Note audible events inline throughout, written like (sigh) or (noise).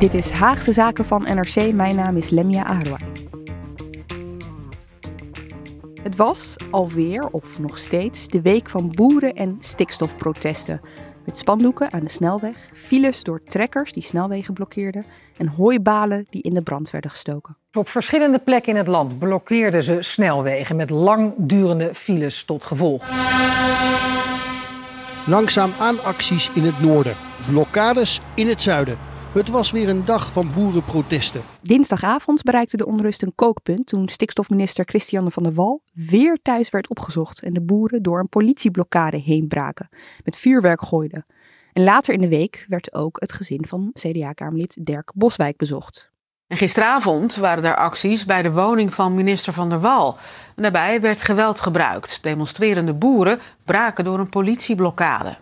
Dit is Haagse Zaken van NRC. Mijn naam is Lemia Arwa. Het was alweer, of nog steeds, de week van boeren- en stikstofprotesten. Met spandoeken aan de snelweg, files door trekkers die snelwegen blokkeerden en hooibalen die in de brand werden gestoken. Op verschillende plekken in het land blokkeerden ze snelwegen met langdurende files tot gevolg. Langzaam aan acties in het noorden, blokkades in het zuiden. Het was weer een dag van boerenprotesten. Dinsdagavond bereikte de onrust een kookpunt toen stikstofminister Christiane van der Wal weer thuis werd opgezocht en de boeren door een politieblokkade heen braken, met vuurwerk gooiden. En later in de week werd ook het gezin van CDA-kamerlid Dirk Boswijk bezocht. En gisteravond waren er acties bij de woning van minister Van der Wal. En daarbij werd geweld gebruikt. Demonstrerende boeren braken door een politieblokkade.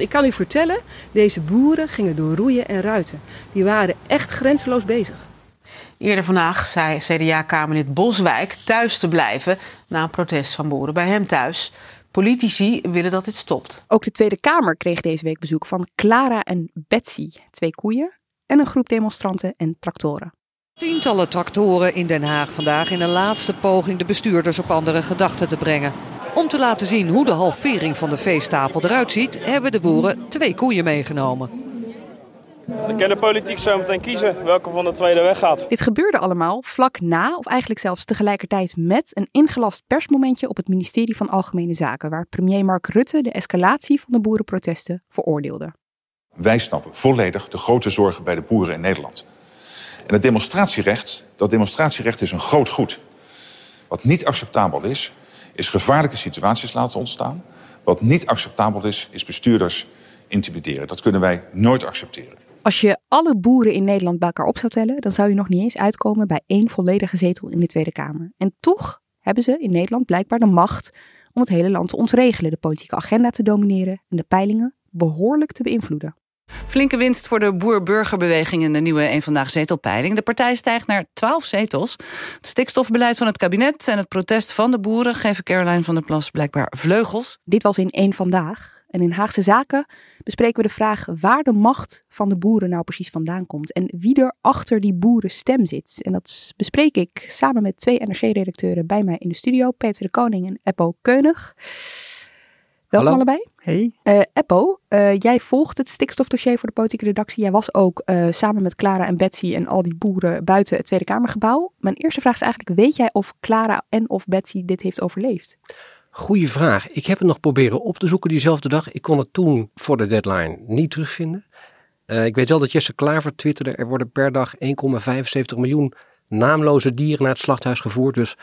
Ik kan u vertellen, deze boeren gingen door roeien en ruiten. Die waren echt grenzeloos bezig. Eerder vandaag zei CDA-kamerlid Boswijk thuis te blijven na een protest van boeren bij hem thuis. Politici willen dat dit stopt. Ook de Tweede Kamer kreeg deze week bezoek van Clara en Betsy, twee koeien en een groep demonstranten en tractoren. Tientallen tractoren in Den Haag vandaag in een laatste poging de bestuurders op andere gedachten te brengen. Om te laten zien hoe de halvering van de veestapel eruit ziet, hebben de boeren twee koeien meegenomen. Dan kan de politiek zo meteen kiezen welke van de twee er weggaat. Dit gebeurde allemaal vlak na, of eigenlijk zelfs tegelijkertijd met een ingelast persmomentje op het ministerie van Algemene Zaken, waar premier Mark Rutte de escalatie van de boerenprotesten veroordeelde. Wij snappen volledig de grote zorgen bij de boeren in Nederland. En het demonstratierecht, dat demonstratierecht is een groot goed. Wat niet acceptabel is, is gevaarlijke situaties laten ontstaan. Wat niet acceptabel is, is bestuurders intimideren. Dat kunnen wij nooit accepteren. Als je alle boeren in Nederland bij elkaar op zou tellen, dan zou je nog niet eens uitkomen bij één volledige zetel in de Tweede Kamer. En toch hebben ze in Nederland blijkbaar de macht om het hele land te ontregelen, de politieke agenda te domineren en de peilingen behoorlijk te beïnvloeden. Flinke winst voor de boer-burgerbeweging in de nieuwe een vandaag zetelpeiling. De partij stijgt naar 12 zetels. Het stikstofbeleid van het kabinet en het protest van de boeren geven Caroline van der Plas blijkbaar vleugels. Dit was in één vandaag. En in Haagse Zaken bespreken we de vraag waar de macht van de boeren nou precies vandaan komt. En wie er achter die boerenstem zit. En dat bespreek ik samen met twee NRC-redacteuren bij mij in de studio. Peter de Koning en Eppo Keunig. Welkom Hallo. allebei. Hey. Uh, Eppo, uh, jij volgt het stikstofdossier voor de politieke redactie. Jij was ook uh, samen met Clara en Betsy en al die boeren buiten het Tweede Kamergebouw. Mijn eerste vraag is eigenlijk, weet jij of Clara en of Betsy dit heeft overleefd? Goeie vraag. Ik heb het nog proberen op te zoeken diezelfde dag. Ik kon het toen voor de deadline niet terugvinden. ik weet wel dat Jesse Klaver twitterde, er worden per dag 1,75 miljoen naamloze dieren naar het slachthuis gevoerd. Dus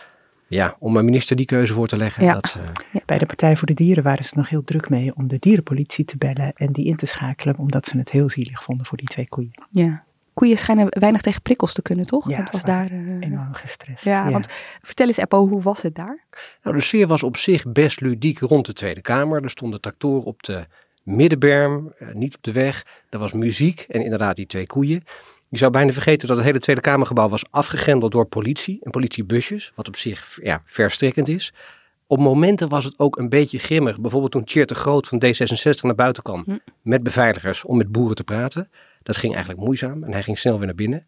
ja, om mijn minister die keuze voor te leggen. Ja. Dat, uh... ja, bij de Partij voor de Dieren waren ze nog heel druk mee om de dierenpolitie te bellen en die in te schakelen, omdat ze het heel zielig vonden voor die twee koeien. Ja. Koeien schijnen weinig tegen prikkels te kunnen, toch? Ja, het was daar uh... enorm gestrest. Ja, ja, want vertel eens, Eppo, hoe was het daar? Nou, de sfeer was op zich best ludiek rond de Tweede Kamer. Er stonden tractoren op de middenberm, uh, niet op de weg. Er was muziek en inderdaad die twee koeien. Je zou bijna vergeten dat het hele Tweede Kamergebouw was afgegrendeld door politie en politiebusjes, wat op zich ja, verstrekkend is. Op momenten was het ook een beetje grimmig. Bijvoorbeeld toen Tjeerd de Groot van D66 naar buiten kwam hm. met beveiligers om met boeren te praten. Dat ging eigenlijk moeizaam en hij ging snel weer naar binnen.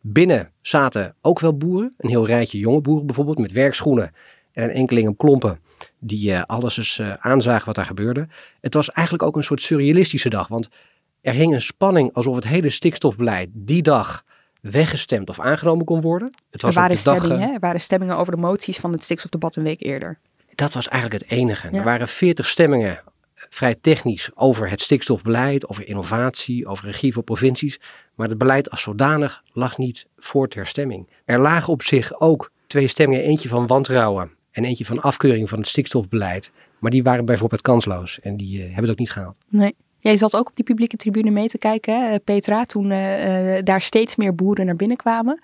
Binnen zaten ook wel boeren, een heel rijtje jonge boeren bijvoorbeeld met werkschoenen en een enkeling klompen die uh, alles eens uh, aanzagen wat daar gebeurde. Het was eigenlijk ook een soort surrealistische dag, want er hing een spanning alsof het hele stikstofbeleid die dag weggestemd of aangenomen kon worden. Het was er, waren dag, stemmingen, uh, er waren stemmingen over de moties van het stikstofdebat een week eerder. Dat was eigenlijk het enige. Ja. Er waren veertig stemmingen vrij technisch over het stikstofbeleid, over innovatie, over regie voor provincies. Maar het beleid als zodanig lag niet voor ter stemming. Er lagen op zich ook twee stemmingen, eentje van wantrouwen en eentje van afkeuring van het stikstofbeleid. Maar die waren bijvoorbeeld kansloos en die uh, hebben het ook niet gehaald. Nee. Jij zat ook op die publieke tribune mee te kijken, Petra, toen uh, daar steeds meer boeren naar binnen kwamen.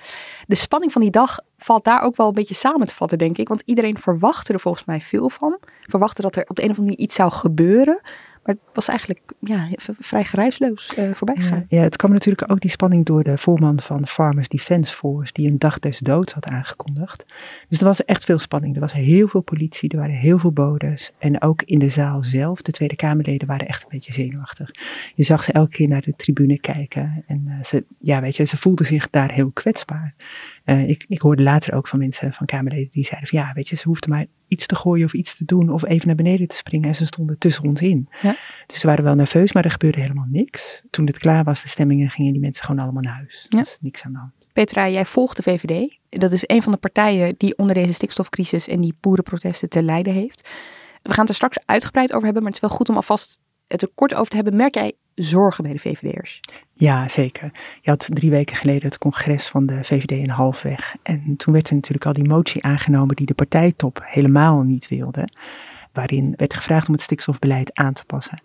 De spanning van die dag valt daar ook wel een beetje samen te vatten, denk ik. Want iedereen verwachtte er volgens mij veel van. Verwachtte dat er op de een of andere manier iets zou gebeuren. Maar het was eigenlijk ja, vrij geruisloos uh, voorbij gegaan. Ja, het kwam natuurlijk ook die spanning door de voorman van Farmers Defence Force, die een dag des doods had aangekondigd. Dus er was echt veel spanning. Er was heel veel politie, er waren heel veel bodes. En ook in de zaal zelf, de Tweede Kamerleden waren echt een beetje zenuwachtig. Je zag ze elke keer naar de tribune kijken. En uh, ze, ja, weet je, ze voelden zich daar heel kwetsbaar. Uh, ik, ik hoorde later ook van mensen, van Kamerleden, die zeiden van ja, weet je, ze hoefden maar iets te gooien of iets te doen of even naar beneden te springen en ze stonden tussen ons in. Ja. Dus ze waren wel nerveus, maar er gebeurde helemaal niks. Toen het klaar was, de stemmingen, gingen die mensen gewoon allemaal naar huis. Ja. Dus niks aan de hand. Petra, jij volgt de VVD. Dat is een van de partijen die onder deze stikstofcrisis en die boerenprotesten te lijden heeft. We gaan het er straks uitgebreid over hebben, maar het is wel goed om alvast het er kort over te hebben. Merk jij zorgen bij de VVD'ers? Ja, zeker. Je had drie weken geleden het congres van de VVD in Halfweg. En toen werd er natuurlijk al die motie aangenomen die de partijtop helemaal niet wilde. Waarin werd gevraagd om het stikstofbeleid aan te passen.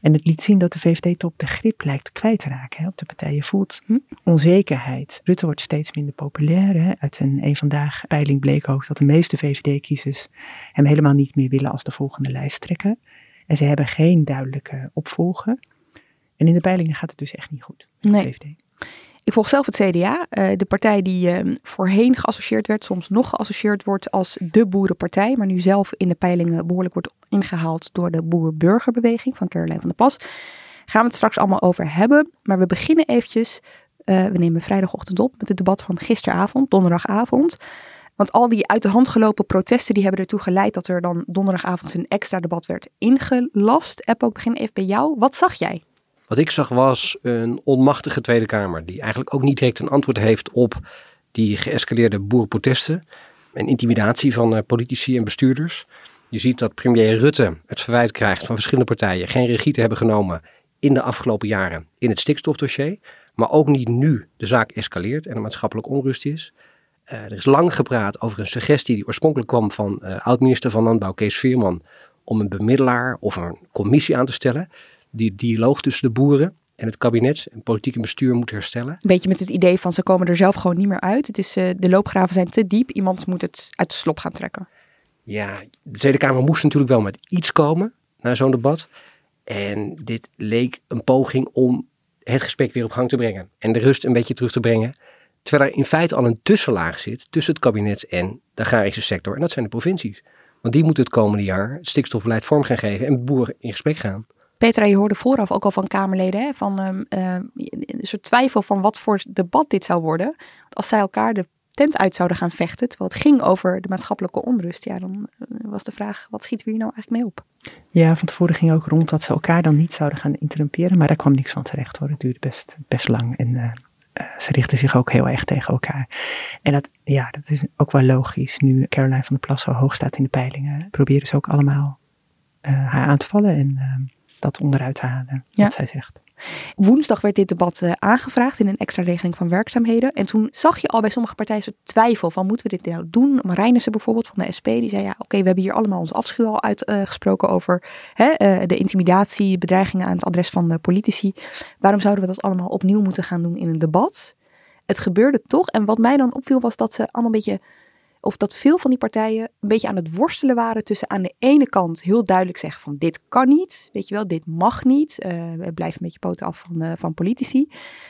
En het liet zien dat de VVD-top de grip lijkt kwijt te raken hè, op de partij. Je voelt hm, onzekerheid. Rutte wordt steeds minder populair. Hè. Uit een een vandaag peiling bleek ook dat de meeste VVD-kiezers hem helemaal niet meer willen als de volgende lijsttrekker. En ze hebben geen duidelijke opvolger. En in de peilingen gaat het dus echt niet goed. Nee. VVD. Ik volg zelf het CDA, uh, de partij die uh, voorheen geassocieerd werd, soms nog geassocieerd wordt als de boerenpartij, maar nu zelf in de peilingen behoorlijk wordt ingehaald door de boer-burgerbeweging van Caroline van der Plas. Gaan we het straks allemaal over hebben, maar we beginnen eventjes, uh, we nemen vrijdagochtend op met het debat van gisteravond, donderdagavond. Want al die uit de hand gelopen protesten die hebben ertoe geleid dat er dan donderdagavond een extra debat werd ingelast. App ook begin even bij jou. Wat zag jij? Wat ik zag was een onmachtige Tweede Kamer, die eigenlijk ook niet direct een antwoord heeft op die geëscaleerde boerenprotesten en intimidatie van uh, politici en bestuurders. Je ziet dat premier Rutte het verwijt krijgt van verschillende partijen geen regie te hebben genomen in de afgelopen jaren in het stikstofdossier, maar ook niet nu de zaak escaleert en er maatschappelijk onrust is. Uh, er is lang gepraat over een suggestie die oorspronkelijk kwam van uh, oud-minister van Landbouw Kees Veerman om een bemiddelaar of een commissie aan te stellen die dialoog tussen de boeren en het kabinet en politiek en bestuur moet herstellen. Een beetje met het idee van ze komen er zelf gewoon niet meer uit. Het is, uh, de loopgraven zijn te diep. Iemand moet het uit de slop gaan trekken. Ja, de Tweede Kamer moest natuurlijk wel met iets komen naar zo'n debat. En dit leek een poging om het gesprek weer op gang te brengen. En de rust een beetje terug te brengen. Terwijl er in feite al een tussenlaag zit tussen het kabinet en de agrarische sector. En dat zijn de provincies. Want die moeten het komende jaar het stikstofbeleid vorm gaan geven en boeren in gesprek gaan. Petra, je hoorde vooraf ook al van Kamerleden hè, van um, uh, een soort twijfel van wat voor debat dit zou worden. Als zij elkaar de tent uit zouden gaan vechten, terwijl het ging over de maatschappelijke onrust, ja, dan was de vraag, wat schieten we hier nou eigenlijk mee op? Ja, van tevoren ging ook rond dat ze elkaar dan niet zouden gaan interrumperen, maar daar kwam niks van terecht hoor. Het duurde best, best lang en uh, ze richten zich ook heel erg tegen elkaar. En dat, ja, dat is ook wel logisch. Nu Caroline van der Plas zo hoog staat in de peilingen, proberen ze ook allemaal haar aan te vallen en dat onderuit halen, ja. wat zij zegt. Woensdag werd dit debat uh, aangevraagd in een extra regeling van werkzaamheden. En toen zag je al bij sommige partijen zo'n twijfel van moeten we dit nou doen? Marijnissen bijvoorbeeld van de SP, die zei ja oké, okay, we hebben hier allemaal ons afschuw al uitgesproken uh, over hè, uh, de intimidatie, bedreigingen aan het adres van de politici. Waarom zouden we dat allemaal opnieuw moeten gaan doen in een debat? Het gebeurde toch. En wat mij dan opviel was dat ze allemaal een beetje of dat veel van die partijen een beetje aan het worstelen waren tussen aan de ene kant heel duidelijk zeggen van dit kan niet, weet je wel, dit mag niet, uh, we blijven een beetje poten af van, uh, van politici.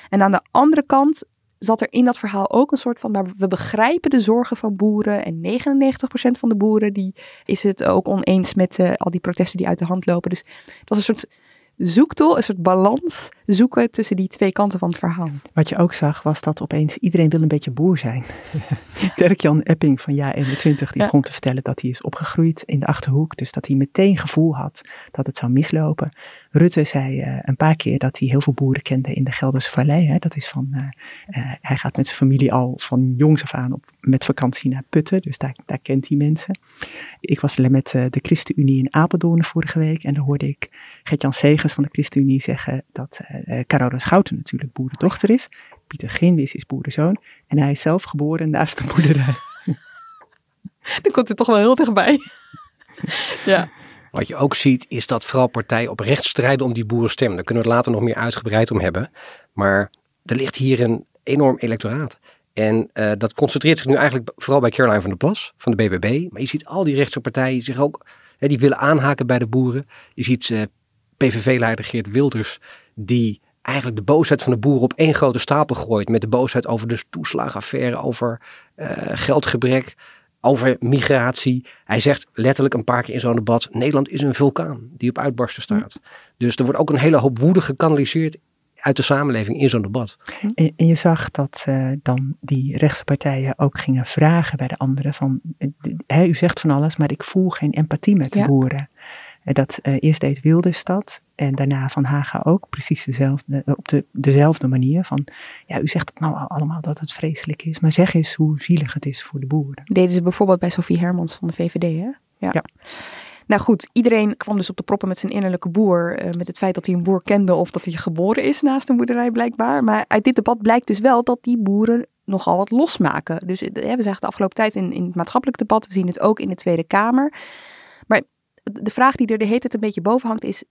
En aan de andere kant zat er in dat verhaal ook een soort van, maar we begrijpen de zorgen van boeren en 99% van de boeren die is het ook oneens met uh, al die protesten die uit de hand lopen. Dus het was een soort zoektool, een soort balans zoeken tussen die twee kanten van het verhaal. Wat je ook zag was dat opeens iedereen wil een beetje boer zijn. (laughs) Dirk-Jan Epping van Ja 21 die ja. begon te vertellen dat hij is opgegroeid in de Achterhoek. Dus dat hij meteen gevoel had dat het zou mislopen. Rutte zei uh, een paar keer dat hij heel veel boeren kende in de Gelderse Vallei. Hè. Dat is van, uh, uh, hij gaat met zijn familie al van jongs af aan op, met vakantie naar Putten, dus daar, daar kent hij mensen. Ik was met de ChristenUnie in Apeldoorn vorige week en daar hoorde ik Gert-Jan Segers van de ChristenUnie zeggen dat Carola Schouten natuurlijk boerendochter is. Pieter Gindis is boerenzoon en hij is zelf geboren naast de boerderij. (laughs) Dan komt het toch wel heel dichtbij. (laughs) ja. Wat je ook ziet is dat vooral partijen oprecht strijden om die boerenstem. Daar kunnen we het later nog meer uitgebreid om hebben. Maar er ligt hier een enorm electoraat. En uh, dat concentreert zich nu eigenlijk vooral bij Caroline van der Plas van de BBB. Maar je ziet al die rechtse partijen zich ook, hè, die willen aanhaken bij de boeren. Je ziet uh, PVV-leider Geert Wilders, die eigenlijk de boosheid van de boeren op één grote stapel gooit. Met de boosheid over de toeslagenaffaire, over uh, geldgebrek, over migratie. Hij zegt letterlijk een paar keer in zo'n debat: Nederland is een vulkaan die op uitbarsten staat. Dus er wordt ook een hele hoop woede gekanaliseerd uit de samenleving in zo'n debat. En, en, je zag dat uh, dan die rechtse partijen ook gingen vragen bij de anderen van, uh, u zegt van alles, maar ik voel geen empathie met de ja. boeren. Uh, dat eerst deed Wilders dat en daarna Van Haga ook, precies dezelfde, op de, dezelfde manier. Van, ja, u zegt het nou allemaal dat het vreselijk is, maar zeg eens hoe zielig het is voor de boeren. Deden ze bijvoorbeeld bij Sophie Hermans van de VVD, hè? Ja. ja. Nou goed, iedereen kwam dus op de proppen met zijn innerlijke boer. Uh, met het feit dat hij een boer kende of dat hij geboren is naast een boerderij blijkbaar. Maar uit dit debat blijkt dus wel dat die boeren nogal wat losmaken. Dus we zagen de afgelopen tijd in, in het maatschappelijk debat, we zien het ook in de Tweede Kamer. Maar de vraag die er de hele tijd een beetje boven hangt is,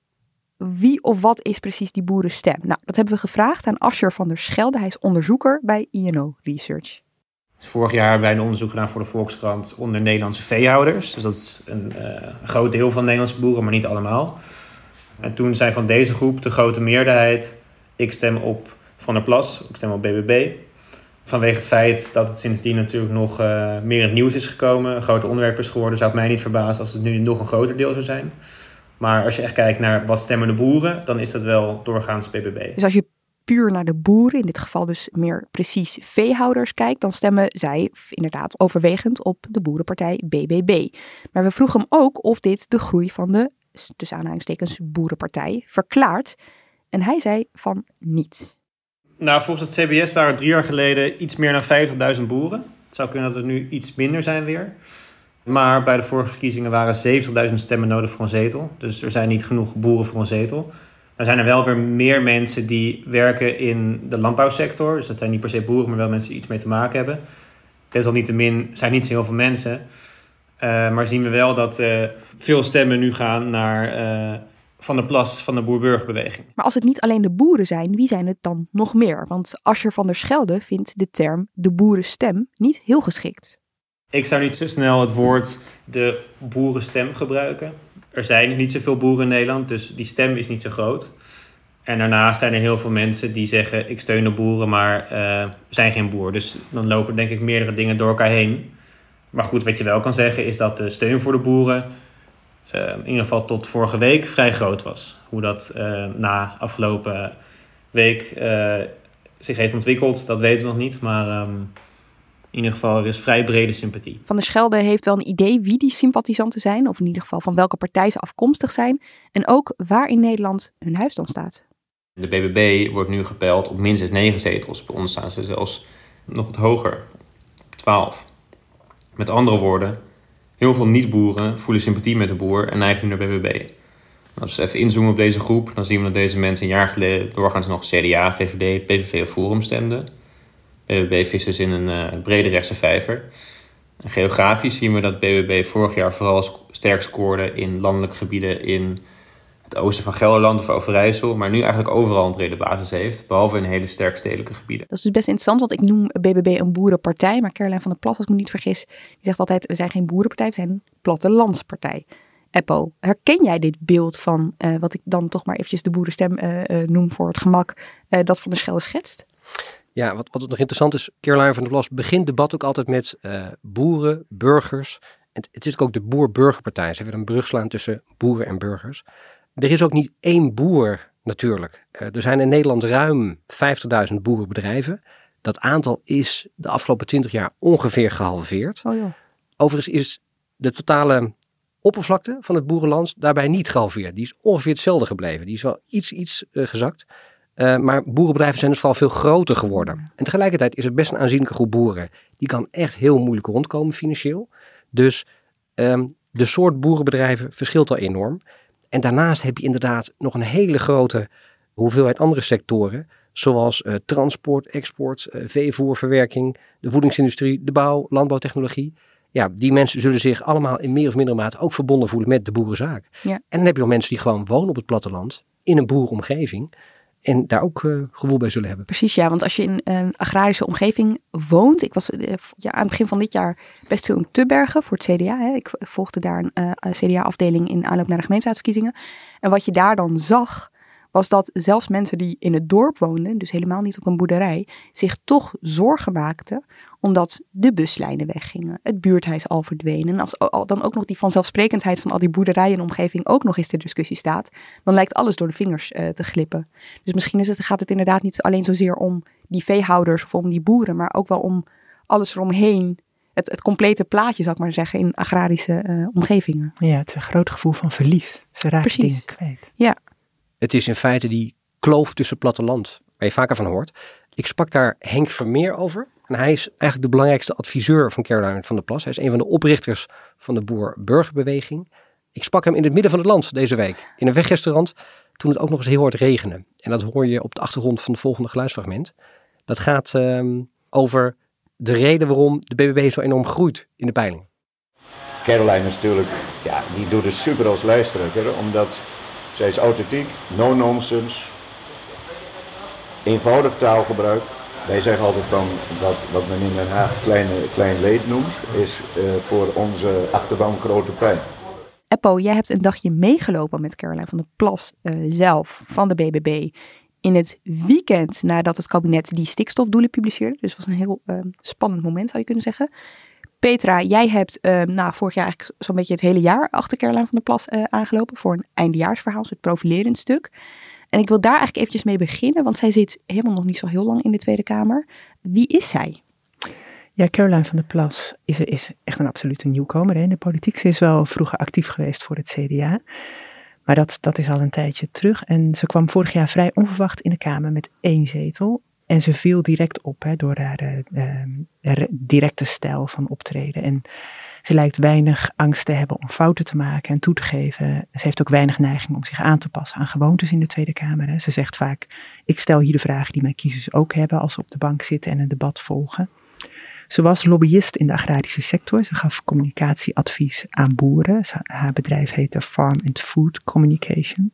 wie of wat is precies die boerenstem? Nou, dat hebben we gevraagd aan Ascher van der Schelde. Hij is onderzoeker bij INO Research. Vorig jaar hebben wij een onderzoek gedaan voor de Volkskrant onder Nederlandse veehouders. Dus dat is een, uh, een groot deel van Nederlandse boeren, maar niet allemaal. En toen zei van deze groep de grote meerderheid: ik stem op Van der Plas, ik stem op BBB. Vanwege het feit dat het sindsdien natuurlijk nog uh, meer in het nieuws is gekomen, een groot onderwerp is geworden, zou het mij niet verbazen als het nu nog een groter deel zou zijn. Maar als je echt kijkt naar wat stemmen de boeren, dan is dat wel doorgaans BBB. Dus als je puur naar de boeren, in dit geval dus meer precies veehouders kijkt, dan stemmen zij inderdaad overwegend op de boerenpartij BBB. Maar we vroegen hem ook of dit de groei van de, tussen aanhalingstekens, boerenpartij verklaart. En hij zei van niet. Nou, volgens het CBS waren drie jaar geleden iets meer dan 50.000 boeren. Het zou kunnen dat het nu iets minder zijn weer. Maar bij de vorige verkiezingen waren 70.000 stemmen nodig voor een zetel. Dus er zijn niet genoeg boeren voor een zetel. Er zijn er wel weer meer mensen die werken in de landbouwsector. Dus dat zijn niet per se boeren, maar wel mensen die iets mee te maken hebben. Desalniettemin zijn niet zo heel veel mensen. Uh, maar zien we wel dat uh, veel stemmen nu gaan naar uh, Van de Plas van de boer-burgerbeweging. Maar als het niet alleen de boeren zijn, wie zijn het dan nog meer? Want Ascher van der Schelde vindt de term de boerenstem niet heel geschikt. Ik zou niet zo snel het woord de boerenstem gebruiken. Er zijn niet zoveel boeren in Nederland, dus die stem is niet zo groot. En daarnaast zijn er heel veel mensen die zeggen: Ik steun de boeren, maar uh, zijn geen boer. Dus dan lopen denk ik meerdere dingen door elkaar heen. Maar goed, wat je wel kan zeggen is dat de steun voor de boeren in ieder geval tot vorige week vrij groot was. Hoe dat uh, na afgelopen week zich heeft ontwikkeld, dat weten we nog niet. Maar um, in ieder geval, er is vrij brede sympathie. Van der Schelde heeft wel een idee wie die sympathisanten zijn, of in ieder geval van welke partij ze afkomstig zijn, en ook waar in Nederland hun huis dan staat. De BBB wordt nu gepeld op minstens 9 zetels. Bij ons staan ze zelfs nog wat hoger, 12. Met andere woorden, heel veel niet-boeren voelen sympathie met de boer en neigen nu naar BBB. Als we even inzoomen op deze groep, dan zien we dat deze mensen een jaar geleden doorgaans nog CDA, VVD, PVV of Forum stemden. BBB vist dus in een uh, brede rechtse vijver. En geografisch zien we dat BBB vorig jaar vooral sterk scoorde in landelijke gebieden in het oosten van Gelderland of Overijssel, maar nu eigenlijk overal een brede basis heeft, behalve in hele sterk stedelijke gebieden. Dat is dus best interessant, want ik noem BBB een boerenpartij, maar Caroline van der Plas, als ik me niet vergis, die zegt altijd, we zijn geen boerenpartij, we zijn een plattelandspartij. Eppo, herken jij dit beeld van, uh, wat ik dan toch maar eventjes de boerenstem uh, uh, noem voor het gemak, dat Van der Schelde schetst? Ja, wat, wat nog interessant is, Caroline van der Plas begint debat ook altijd met uh, boeren, burgers. En het is ook de boer-burgerpartij. Ze willen een brug slaan tussen boeren en burgers. Er is ook niet één boer natuurlijk. Uh, er zijn in Nederland ruim 50.000 boerenbedrijven. Dat aantal is de afgelopen 20 jaar ongeveer gehalveerd. Oh ja. Overigens is de totale oppervlakte van het boerenland daarbij niet gehalveerd. Die is ongeveer hetzelfde gebleven. Die is wel iets, iets uh, gezakt. Uh, maar boerenbedrijven zijn dus vooral veel groter geworden. En tegelijkertijd is er best een aanzienlijke groep boeren. Die kan echt heel moeilijk rondkomen financieel. Dus um, de soort boerenbedrijven verschilt al enorm. En daarnaast heb je inderdaad nog een hele grote hoeveelheid andere sectoren. Zoals uh, transport, export, uh, veevoer, verwerking, de voedingsindustrie, de bouw, landbouwtechnologie. Ja, die mensen zullen zich allemaal in meer of mindere mate ook verbonden voelen met de boerenzaak. Ja. En dan heb je nog mensen die gewoon wonen op het platteland, in een boeromgeving. En daar ook uh, gevoel bij zullen hebben. Precies, ja. Want als je in een agrarische omgeving woont. Ik was uh, ja, aan het begin van dit jaar best veel in Tubbergen voor het CDA. Hè. Ik volgde daar een CDA-afdeling in aanloop naar de gemeenteraadsverkiezingen. En wat je daar dan zag, was dat zelfs mensen die in het dorp woonden, dus helemaal niet op een boerderij, zich toch zorgen maakten omdat de buslijnen weggingen, het buurthuis al verdween. En als dan ook nog die vanzelfsprekendheid van al die boerderijen en omgeving ook nog eens ter discussie staat, dan lijkt alles door de vingers uh, te glippen. Dus misschien is het, gaat het inderdaad niet alleen zozeer om die veehouders of om die boeren, maar ook wel om alles eromheen. Het, het complete plaatje, zou ik maar zeggen, in agrarische uh, omgevingen. Ja, het is een groot gevoel van verlies. Ze raken Precies. dingen kwijt. Ja. Het is in feite die kloof tussen platteland, waar je vaker van hoort. Ik sprak daar Henk Vermeer over. En hij is eigenlijk de belangrijkste adviseur van Caroline van der Plas. Hij is een van de oprichters van de Boer-Burgerbeweging. Ik sprak hem in het midden van het land deze week. In een wegrestaurant toen het ook nog eens heel hard regende. En dat hoor je op de achtergrond van het volgende geluidsfragment. Dat gaat um, over de reden waarom de BBB zo enorm groeit in de peiling. Caroline is natuurlijk, ja, die doet het super als lijsttrekker. Omdat zij is authentiek, no nonsense, eenvoudig taalgebruik. Wij zeggen altijd van dat wat men in Den Haag kleine, klein leed noemt, is uh, voor onze achterban grote pijn. Eppo, jij hebt een dagje meegelopen met Caroline van der Plas uh, zelf van de BBB in het weekend nadat het kabinet die stikstofdoelen publiceerde. Dus het was een heel uh, spannend moment, zou je kunnen zeggen. Petra, jij hebt nou, vorig jaar eigenlijk zo'n beetje het hele jaar achter Caroline van der Plas uh, aangelopen voor een eindejaarsverhaal, het profilerend stuk. En ik wil daar eigenlijk eventjes mee beginnen, want zij zit helemaal nog niet zo heel lang in de Tweede Kamer. Wie is zij? Ja, Caroline van der Plas is, is echt een absolute nieuwkomer hè, in de politiek. Ze is wel vroeger actief geweest voor het CDA. Maar dat, dat is al een tijdje terug. En ze kwam vorig jaar vrij onverwacht in de Kamer met één zetel. En ze viel direct op hè, door haar uh, directe stijl van optreden. En ze lijkt weinig angst te hebben om fouten te maken en toe te geven. Ze heeft ook weinig neiging om zich aan te passen aan gewoontes in de Tweede Kamer. Ze zegt vaak: Ik stel hier de vragen die mijn kiezers ook hebben als ze op de bank zitten en een debat volgen. Ze was lobbyist in de agrarische sector. Ze gaf communicatieadvies aan boeren. Haar bedrijf heette Farm and Food Communication.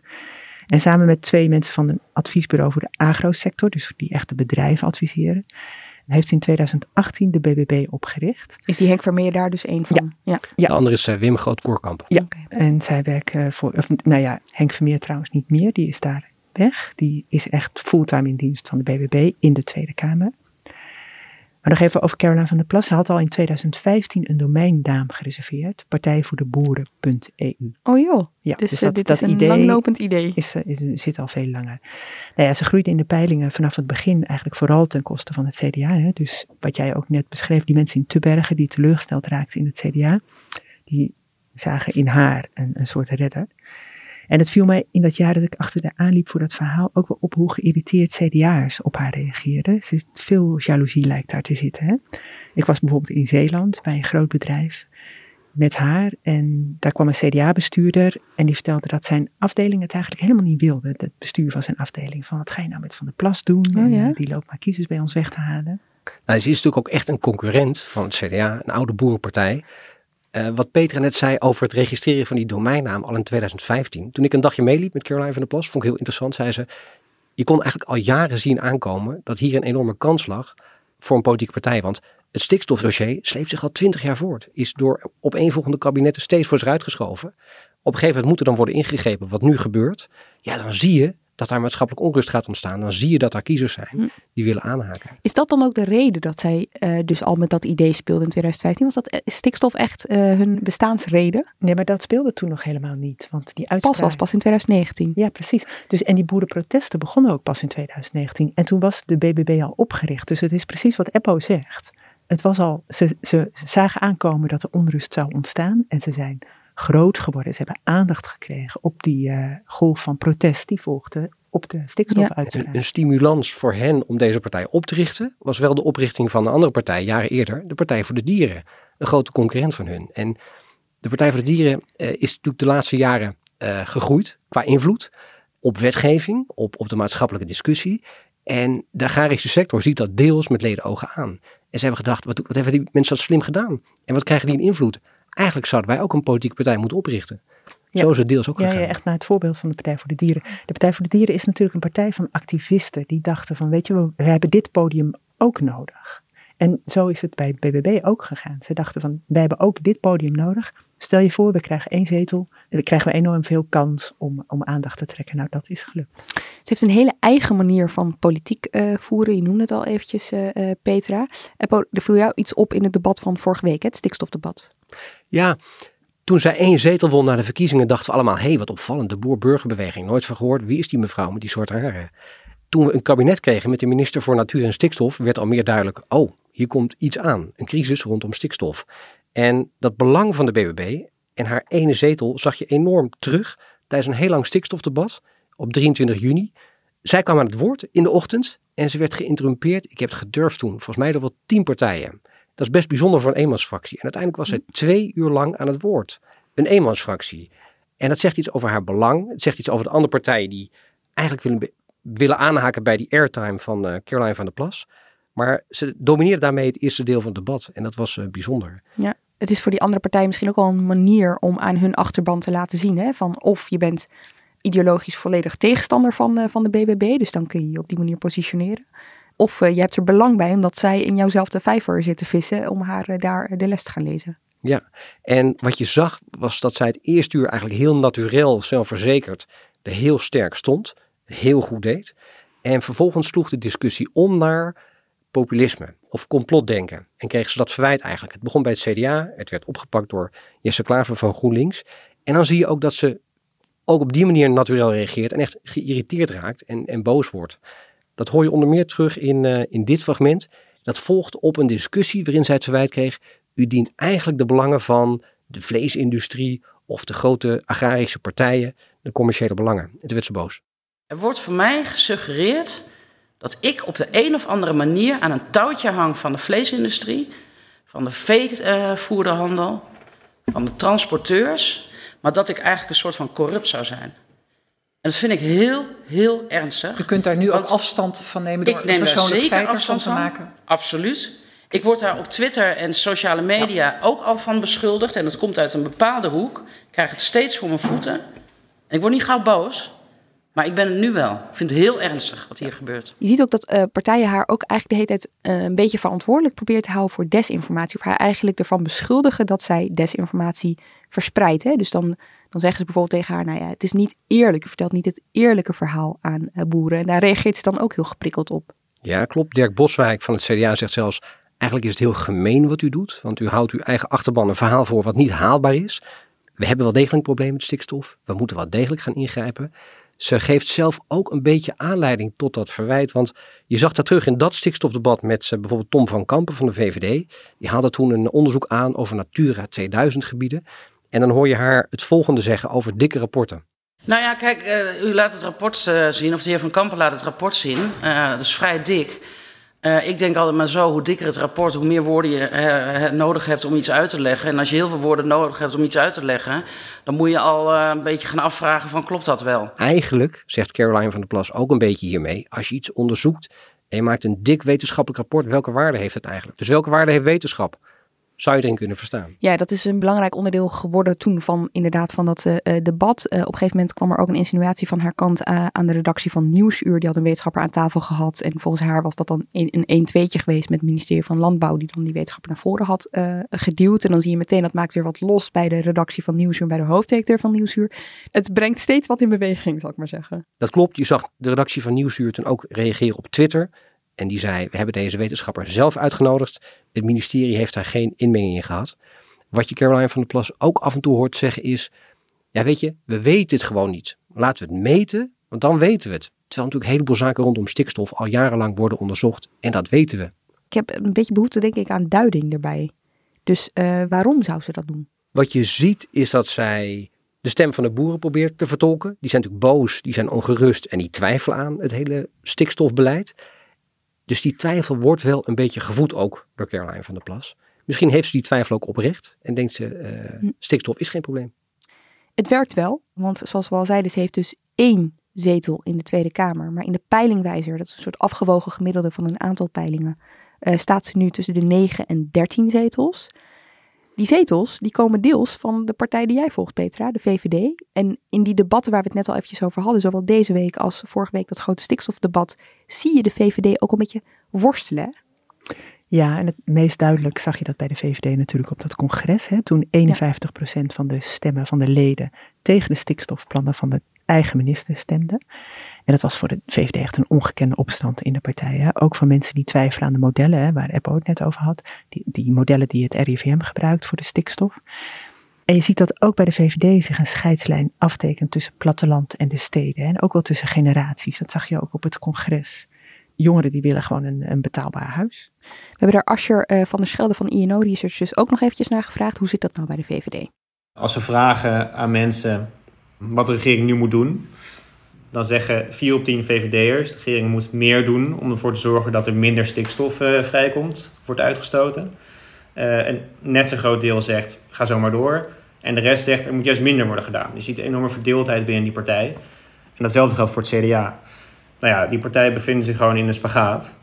En samen met twee mensen van een adviesbureau voor de agrosector, dus die echte bedrijven adviseren, heeft in 2018 de BBB opgericht. Is die Henk Vermeer daar dus één van? Ja. ja. ja. De andere is uh, Wim Groot-Koorkamp. Ja, okay. en zij werken voor, of nou ja, Henk Vermeer trouwens niet meer, die is daar weg. Die is echt fulltime in dienst van de BBB in de Tweede Kamer. Maar nog even over Caroline van der Plas. Ze had al in 2015 een domeinnaam gereserveerd. Partijvoordeboeren.eu. Oh joh. Ja, dus, dus dat, dit dat is een idee langlopend idee. Is, is, zit al veel langer. Nou ja, ze groeide in de peilingen vanaf het begin eigenlijk vooral ten koste van het CDA. Hè. Dus wat jij ook net beschreef, die mensen in Tubbergen die teleurgesteld raakten in het CDA. Die zagen in haar een, een soort redder. En het viel mij in dat jaar dat ik achter de aanliep voor dat verhaal ook wel op hoe geïrriteerd CDA'ers op haar reageerden. Veel jaloezie lijkt daar te zitten. Hè? Ik was bijvoorbeeld in Zeeland bij een groot bedrijf met haar en daar kwam een CDA-bestuurder en die vertelde dat zijn afdeling het eigenlijk helemaal niet wilde. Het bestuur van zijn afdeling. Van wat ga je nou met Van der Plas doen? Oh, ja? en die loopt maar kiezers bij ons weg te halen. Nou, ze is natuurlijk ook echt een concurrent van het CDA, een oude boerenpartij. Uh, wat Petra net zei over het registreren van die domeinnaam al in 2015. Toen ik een dagje meeliep met Caroline van der Plas, vond ik heel interessant, zei ze. Je kon eigenlijk al jaren zien aankomen dat hier een enorme kans lag voor een politieke partij. Want het stikstofdossier sleept zich al twintig jaar voort. Is door opeenvolgende kabinetten steeds voor zich uitgeschoven. Op een gegeven moment moet er dan worden ingegrepen wat nu gebeurt. Ja, dan zie je dat daar maatschappelijk onrust gaat ontstaan. Dan zie je dat daar kiezers zijn die willen aanhaken. Is dat dan ook de reden dat zij uh, dus al met dat idee speelde in 2015? Was dat stikstof echt uh, hun bestaansreden? Nee, maar dat speelde toen nog helemaal niet. Want die uitspraak... Pas was pas in 2019. Ja, precies. Dus, en die boerenprotesten begonnen ook pas in 2019. En toen was de BBB al opgericht. Dus het is precies wat Eppo zegt. Het was al, ze, ze zagen aankomen dat er onrust zou ontstaan. En ze zijn groot geworden. Ze hebben aandacht gekregen op die uh, golf van protest die volgde op de stikstofuitspraak. Een, stimulans voor hen om deze partij op te richten was wel de oprichting van een andere partij, jaren eerder, de Partij voor de Dieren. Een grote concurrent van hun. En de Partij voor de Dieren uh, is natuurlijk de laatste jaren uh, gegroeid qua invloed op wetgeving, op, op de maatschappelijke discussie. En de agrarische sector ziet dat deels met leden ogen aan. En ze hebben gedacht, wat, wat hebben die mensen dat slim gedaan? En wat krijgen die een invloed? Eigenlijk zouden wij ook een politieke partij moeten oprichten. Zo is het deels ook gegaan. Ja, echt naar het voorbeeld van de Partij voor de Dieren. De Partij voor de Dieren is natuurlijk een partij van activisten. Die dachten van, weet je, we hebben dit podium ook nodig. En zo is het bij het BBB ook gegaan. Ze dachten van, wij hebben ook dit podium nodig. Stel je voor, we krijgen één zetel. Dan krijgen we enorm veel kans om, om aandacht te trekken. Nou, dat is gelukt. Ze heeft een hele eigen manier van politiek uh, voeren. Je noemde het al eventjes, uh, uh, Petra. Er viel jou iets op in het debat van vorige week, het stikstofdebat. Ja, toen zij één zetel won na de verkiezingen, dachten we allemaal: hé, hey, wat opvallend, de boer-burgerbeweging. Nooit van gehoord. Wie is die mevrouw met die soort haren? Toen we een kabinet kregen met de minister voor Natuur en Stikstof, werd al meer duidelijk: oh, hier komt iets aan. Een crisis rondom stikstof. En dat belang van de BBB en haar ene zetel zag je enorm terug tijdens een heel lang stikstofdebat op 23 juni. Zij kwam aan het woord in de ochtend en ze werd geïnterrumpeerd. Ik heb het gedurfd toen, volgens mij door wel tien partijen. Dat is best bijzonder voor een eenmansfractie. En uiteindelijk was zij twee uur lang aan het woord. Een eenmansfractie. En dat zegt iets over haar belang. Het zegt iets over de andere partijen die eigenlijk willen, willen aanhaken bij die airtime van uh, Caroline van der Plas. Maar ze domineerde daarmee het eerste deel van het debat. En dat was uh, bijzonder. Ja, het is voor die andere partijen misschien ook wel een manier om aan hun achterban te laten zien. Hè? Van of je bent ideologisch volledig tegenstander van, uh, van de BBB. Dus dan kun je je op die manier positioneren. Of uh, je hebt er belang bij omdat zij in jouwzelfde vijver zitten vissen om haar uh, daar de les te gaan lezen. Ja, en wat je zag was dat zij het eerste uur eigenlijk heel natuurlijk, zelfverzekerd, er heel sterk stond, heel goed deed. En vervolgens sloeg de discussie om naar populisme of complotdenken. En kreeg ze dat verwijt eigenlijk. Het begon bij het CDA, het werd opgepakt door Jesse Klaver van GroenLinks. En dan zie je ook dat ze ook op die manier natuurlijk reageert en echt geïrriteerd raakt en, en boos wordt. Dat hoor je onder meer terug in, uh, in dit fragment. Dat volgt op een discussie waarin zij het verwijt kreeg. U dient eigenlijk de belangen van de vleesindustrie of de grote agrarische partijen, de commerciële belangen. En toen werd ze boos. Er wordt voor mij gesuggereerd dat ik op de een of andere manier aan een touwtje hang van de vleesindustrie, van de veevoerderhandel, van de transporteurs, maar dat ik eigenlijk een soort van corrupt zou zijn. En dat vind ik heel, heel ernstig. U kunt daar nu ook afstand van nemen door ik neem persoonlijk feit afstand te maken? Absoluut. Ik word daar op Twitter en sociale media ja. ook al van beschuldigd. En dat komt uit een bepaalde hoek. Ik krijg het steeds voor mijn voeten. En ik word niet gauw boos. Maar ik ben het nu wel. Ik vind het heel ernstig wat hier gebeurt. Je ziet ook dat uh, partijen haar ook eigenlijk de hele tijd uh, een beetje verantwoordelijk probeert te houden voor desinformatie. Of haar eigenlijk ervan beschuldigen dat zij desinformatie verspreidt. Hè? Dus dan, dan zeggen ze bijvoorbeeld tegen haar, nou ja, het is niet eerlijk. U vertelt niet het eerlijke verhaal aan uh, boeren. En daar reageert ze dan ook heel geprikkeld op. Ja, klopt. Dirk Boswijk van het CDA zegt zelfs, eigenlijk is het heel gemeen wat u doet. Want u houdt uw eigen achterban een verhaal voor wat niet haalbaar is. We hebben wel degelijk een probleem met stikstof. We moeten wel degelijk gaan ingrijpen ze geeft zelf ook een beetje aanleiding tot dat verwijt. Want je zag dat terug in dat stikstofdebat met uh, bijvoorbeeld Tom van Kampen van de VVD. Die haalde toen een onderzoek aan over Natura 2000 gebieden. En dan hoor je haar het volgende zeggen over dikke rapporten. Nou ja, kijk, uh, u laat het rapport uh, zien, of de heer Van Kampen laat het rapport zien. dat is vrij dik. Ik denk altijd maar zo, hoe dikker het rapport, hoe meer woorden je nodig hebt om iets uit te leggen. En als je heel veel woorden nodig hebt om iets uit te leggen, dan moet je al een beetje gaan afvragen van klopt dat wel? Eigenlijk, zegt Caroline van der Plas ook een beetje hiermee, als je iets onderzoekt en je maakt een dik wetenschappelijk rapport, welke waarde heeft het eigenlijk? Dus welke waarde heeft wetenschap? Zou je erin kunnen verstaan. Ja, dat is een belangrijk onderdeel geworden toen van inderdaad van dat uh, debat. Uh, op een gegeven moment kwam er ook een insinuatie van haar kant uh, aan de redactie van Nieuwsuur. Die had een wetenschapper aan tafel gehad. En volgens haar was dat dan een 1 tweetje geweest met het ministerie van Landbouw. Die dan die wetenschapper naar voren had geduwd. En dan zie je meteen dat maakt weer wat los bij de redactie van Nieuwsuur. Bij de hoofddirecteur van Nieuwsuur. Het brengt steeds wat in beweging, zal ik maar zeggen. Dat klopt. Je zag de redactie van Nieuwsuur toen ook reageren op Twitter. En die zei, we hebben deze wetenschapper zelf uitgenodigd. Het ministerie heeft daar geen inmenging in gehad. Wat je Caroline van der Plas ook af en toe hoort zeggen is, ja weet je, we weten het gewoon niet. Laten we het meten, want dan weten we het. Terwijl natuurlijk een heleboel zaken rondom stikstof al jarenlang worden onderzocht. En dat weten we. Ik heb een beetje behoefte denk ik aan duiding erbij. Dus uh, waarom zou ze dat doen? Wat je ziet is dat zij de stem van de boeren probeert te vertolken. Die zijn natuurlijk boos, die zijn ongerust en die twijfelen aan het hele stikstofbeleid. Dus die twijfel wordt wel een beetje gevoed ook door Caroline van der Plas. Misschien heeft ze die twijfel ook oprecht en denkt ze, uh, stikstof is geen probleem. Het werkt wel, want zoals we al zeiden, ze heeft dus één zetel in de Tweede Kamer. Maar in de peilingwijzer, dat is een soort afgewogen gemiddelde van een aantal peilingen, uh, staat ze nu tussen de 9 en 13 zetels. Die zetels die komen deels van de partij die jij volgt, Petra, de VVD. En in die debatten waar we het net al eventjes over hadden, zowel deze week als vorige week dat grote stikstofdebat, zie je de VVD ook een beetje worstelen. Ja, en het meest duidelijk zag je dat bij de VVD natuurlijk op dat congres. Hè, toen 51% van de stemmen van de leden tegen de stikstofplannen van de eigen minister stemde. En dat was voor de VVD echt een ongekende opstand in de partij. Hè. Ook van mensen die twijfelen aan de modellen, hè, waar Eppo het net over had. Die, die modellen die het RIVM gebruikt voor de stikstof. En je ziet dat ook bij de VVD zich een scheidslijn aftekent tussen platteland en de steden. Hè, en ook wel tussen generaties. Dat zag je ook op het congres. Jongeren die willen gewoon een, een betaalbaar huis. We hebben daar Ascher uh, van der Schelde van INO Research dus ook nog eventjes naar gevraagd. Hoe zit dat nou bij de VVD? Als we vragen aan mensen wat de regering nu moet doen, dan zeggen 4 op 10 VVD'ers, de regering moet meer doen om ervoor te zorgen dat er minder stikstof uh, vrijkomt, wordt uitgestoten. Uh, en net zo'n groot deel zegt, ga zo maar door. En de rest zegt, er moet juist minder worden gedaan. Je ziet een enorme verdeeldheid binnen die partij. En datzelfde geldt voor het CDA. Nou ja, die partijen bevinden zich gewoon in een spagaat.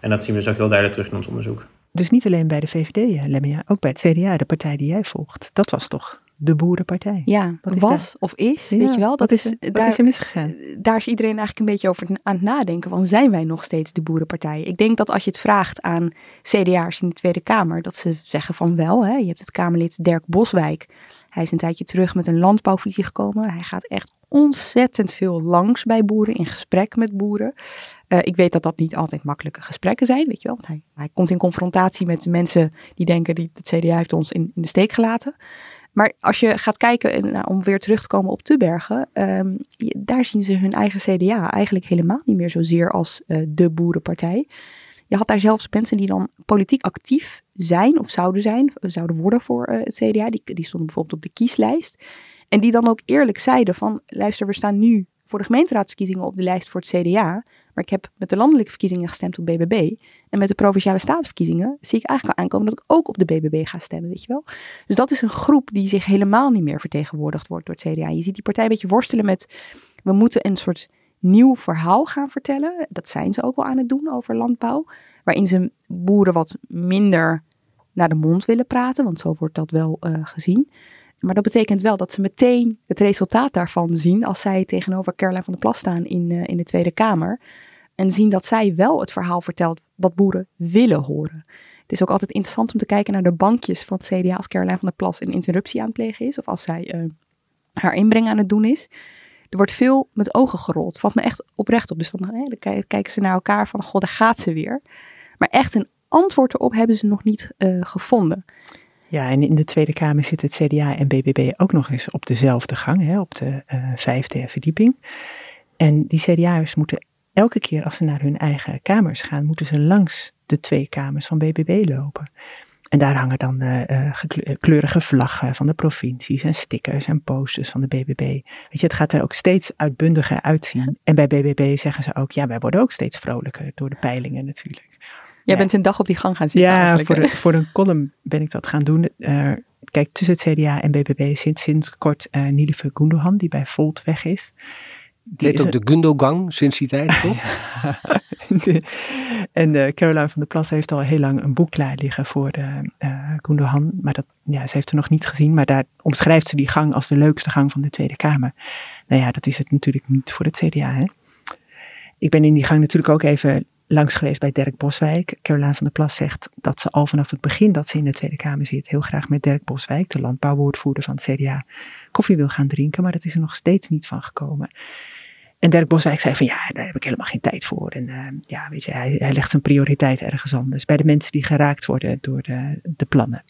En dat zien we dus ook heel duidelijk terug in ons onderzoek. Dus niet alleen bij de VVD, Lemmia, ook bij het CDA, de partij die jij volgt. Dat was toch de boerenpartij. Ja, wat was of is, weet je wel. Dat is, is, daar, is er misgegaan? Daar is iedereen eigenlijk een beetje over aan het nadenken. Van zijn wij nog steeds de boerenpartij? Ik denk dat als je het vraagt aan CDA'ers in de Tweede Kamer, dat ze zeggen van wel. Hè. Je hebt het Kamerlid Dirk Boswijk. Hij is een tijdje terug met een landbouwvisie gekomen. Hij gaat echt ontzettend veel langs bij boeren, in gesprek met boeren. Uh, ik weet dat dat niet altijd makkelijke gesprekken zijn, weet je wel. Want hij, hij komt in confrontatie met mensen die denken, die, het CDA heeft ons in, in de steek gelaten. Maar als je gaat kijken, nou, om weer terug te komen op Tebergen, um, daar zien ze hun eigen CDA eigenlijk helemaal niet meer zozeer als uh, de boerenpartij. Je had daar zelfs mensen die dan politiek actief zijn of zouden zijn, zouden worden voor het CDA. Die, die stonden bijvoorbeeld op de kieslijst. En die dan ook eerlijk zeiden van, luister, we staan nu voor de gemeenteraadsverkiezingen op de lijst voor het CDA. Maar ik heb met de landelijke verkiezingen gestemd op BBB. En met de provinciale staatsverkiezingen zie ik eigenlijk al aankomen dat ik ook op de BBB ga stemmen, weet je wel. Dus dat is een groep die zich helemaal niet meer vertegenwoordigd wordt door het CDA. Je ziet die partij een beetje worstelen met, we moeten een soort nieuw verhaal gaan vertellen. Dat zijn ze ook wel aan het doen over landbouw. Waarin ze boeren wat minder naar de mond willen praten, want zo wordt dat wel uh, gezien. Maar dat betekent wel dat ze meteen het resultaat daarvan zien als zij tegenover Caroline van der Plas staan in, uh, in de Tweede Kamer. En zien dat zij wel het verhaal vertelt wat boeren willen horen. Het is ook altijd interessant om te kijken naar de bankjes van het CDA als Caroline van der Plas een interruptie aan het plegen is. Of als zij uh, haar inbreng aan het doen is. Er wordt veel met ogen gerold. Valt me echt oprecht op. Dus dan, hè, kijken ze naar elkaar van, god, daar gaat ze weer. Maar echt een antwoord erop hebben ze nog niet uh, gevonden. Ja, en in de Tweede Kamer zit het CDA en BBB ook nog eens op dezelfde gang, hè, op de uh, vijfde verdieping. En die CDA'ers moeten elke keer als ze naar hun eigen kamers gaan, moeten ze langs de twee kamers van BBB lopen. En daar hangen dan uh, kleurige vlaggen van de provincies en stickers en posters van de BBB. Weet je, het gaat er ook steeds uitbundiger uitzien. En bij BBB zeggen ze ook, ja, wij worden ook steeds vrolijker door de peilingen natuurlijk. Jij bent een dag op die gang gaan zitten Ja, voor, de, voor een column ben ik dat gaan doen. Uh, kijk, tussen het CDA en BBB zit sinds kort uh, Nilife Gundogan, die bij Volt weg is. Die heet ook de Gundogang sinds die tijd, (laughs) toch? (laughs) de, en uh, Caroline van der Plas heeft al heel lang een boek klaar liggen voor de, uh, Gundogan. Maar dat, ja, ze heeft er nog niet gezien. Maar daar omschrijft ze die gang als de leukste gang van de Tweede Kamer. Nou ja, dat is het natuurlijk niet voor het CDA. Hè? Ik ben in die gang natuurlijk ook even langs geweest bij Dirk Boswijk. Caroline van der Plas zegt dat ze al vanaf het begin dat ze in de Tweede Kamer zit, heel graag met Dirk Boswijk, de landbouwwoordvoerder van het CDA, koffie wil gaan drinken. Maar dat is er nog steeds niet van gekomen. En Dirk Boswijk zei van ja, daar heb ik helemaal geen tijd voor. En uh, ja, weet je, hij, hij, legt zijn prioriteit ergens anders. Bij de mensen die geraakt worden door de, de plannen.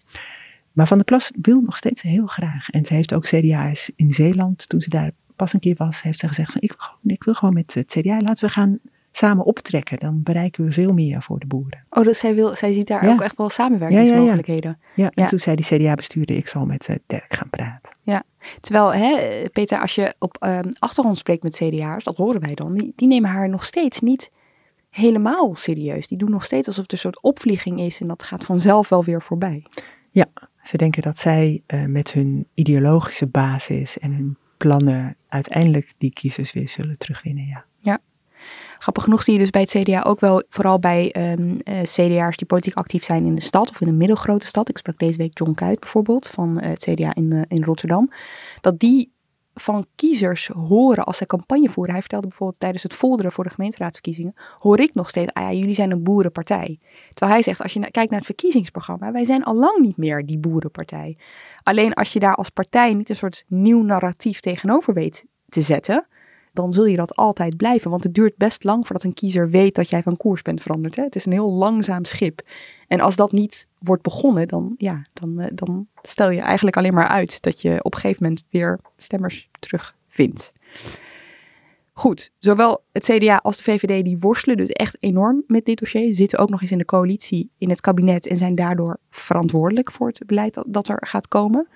Maar Van der Plas wil nog steeds heel graag. En ze heeft ook CDA's in Zeeland, toen ze daar pas een keer was, heeft ze gezegd van ik, ik wil gewoon met het CDA, laten we gaan samen optrekken, dan bereiken we veel meer voor de boeren. Oh, dus zij, wil, zij ziet daar Ja. ook echt wel samenwerkingsmogelijkheden. Ja, en Ja. toen zei die CDA-bestuurder, ik zal met eh, Dirk gaan praten. Ja, terwijl hè, Peter, als je op ehm, achtergrond spreekt met CDA'ers, dat horen wij dan, die, die nemen haar nog steeds niet helemaal serieus. Die doen nog steeds alsof het een soort opvlieging is en dat gaat vanzelf wel weer voorbij. Ja, ze denken dat zij eh, met hun ideologische basis en hun plannen uiteindelijk die kiezers weer zullen terugwinnen, ja. Ja. Grappig genoeg zie je dus bij het CDA ook wel, vooral bij ehm eh, CDA'ers die politiek actief zijn in de stad of in een middelgrote stad. Ik sprak deze week John Kuit bijvoorbeeld van eh, het CDA in, eh, in Rotterdam. Dat die van kiezers horen als ze campagne voeren. Hij vertelde bijvoorbeeld tijdens het folderen voor de gemeenteraadsverkiezingen, hoor ik nog steeds, ah ja, jullie zijn een boerenpartij. Terwijl hij zegt, als je kijkt naar het verkiezingsprogramma, wij zijn al lang niet meer die boerenpartij. Alleen als je daar als partij niet een soort nieuw narratief tegenover weet te zetten, dan zul je dat altijd blijven. Want het duurt best lang voordat een kiezer weet dat jij van koers bent veranderd. Hè? Het is een heel langzaam schip. En als dat niet wordt begonnen, dan, ja, dan, eh, dan stel je eigenlijk alleen maar uit dat je op een gegeven moment weer stemmers terugvindt. Goed, zowel het CDA als de VVD die worstelen dus echt enorm met dit dossier. Zitten ook nog eens in de coalitie in het kabinet en zijn daardoor verantwoordelijk voor het beleid dat, er gaat komen.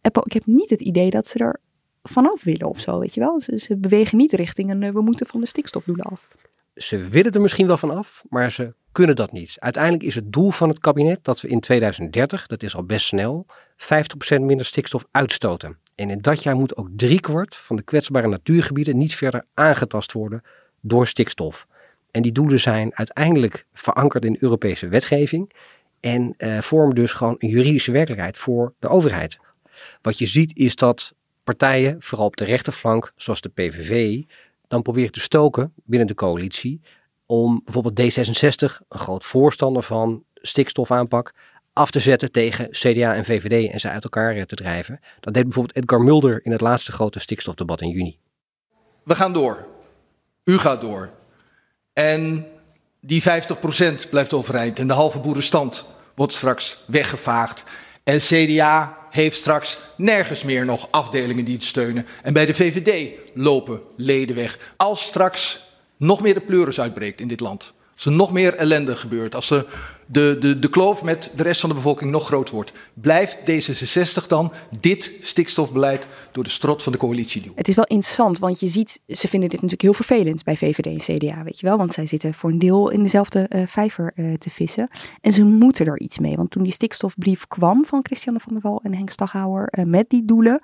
Ik heb niet het idee dat ze er vanaf willen of zo, weet je wel. Ze, bewegen niet richting een eh, we moeten van de stikstofdoelen af. Ze willen er misschien wel van af, maar ze kunnen dat niet. Uiteindelijk is het doel van het kabinet dat we in 2030, dat is al best snel, 50% minder stikstof uitstoten. En in dat jaar moet ook driekwart van de kwetsbare natuurgebieden niet verder aangetast worden door stikstof. En die doelen zijn uiteindelijk verankerd in Europese wetgeving en eh, vormen dus gewoon een juridische werkelijkheid voor de overheid. Wat je ziet is dat partijen, vooral op de rechterflank, zoals de PVV, dan proberen te stoken binnen de coalitie om bijvoorbeeld D66, een groot voorstander van stikstofaanpak, af te zetten tegen CDA en VVD en ze uit elkaar eh, te drijven. Dat deed bijvoorbeeld Edgar Mulder in het laatste grote stikstofdebat in juni. We gaan door. U gaat door. En die 50% blijft overeind. En de halve boerenstand wordt straks weggevaagd. En CDA heeft straks nergens meer nog afdelingen die het steunen. En bij de VVD lopen leden weg. Als straks nog meer de pleuris uitbreekt in dit land. Als er nog meer ellende gebeurt. Als er de, de, de kloof met de rest van de bevolking nog groter wordt. Blijft D66 dan dit stikstofbeleid door de strot van de coalitie doen? Het is wel interessant, want je ziet, ze vinden dit natuurlijk heel vervelend bij VVD en CDA, weet je wel. Want zij zitten voor een deel in dezelfde eh, vijver eh, te vissen. En ze moeten er iets mee, want toen die stikstofbrief kwam van Christiane van der Wal en Henk Staghouwer eh, met die doelen...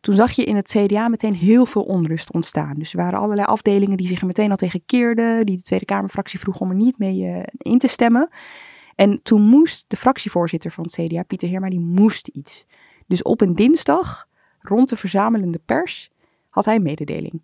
Toen zag je in het CDA meteen heel veel onrust ontstaan. Dus er waren allerlei afdelingen die zich er meteen al tegen keerden. Die de Tweede Kamerfractie vroeg om er niet mee in te stemmen. En toen moest de fractievoorzitter van het CDA, Pieter Heerma, die moest iets. Dus op een dinsdag, rond de verzamelende pers, had hij een mededeling.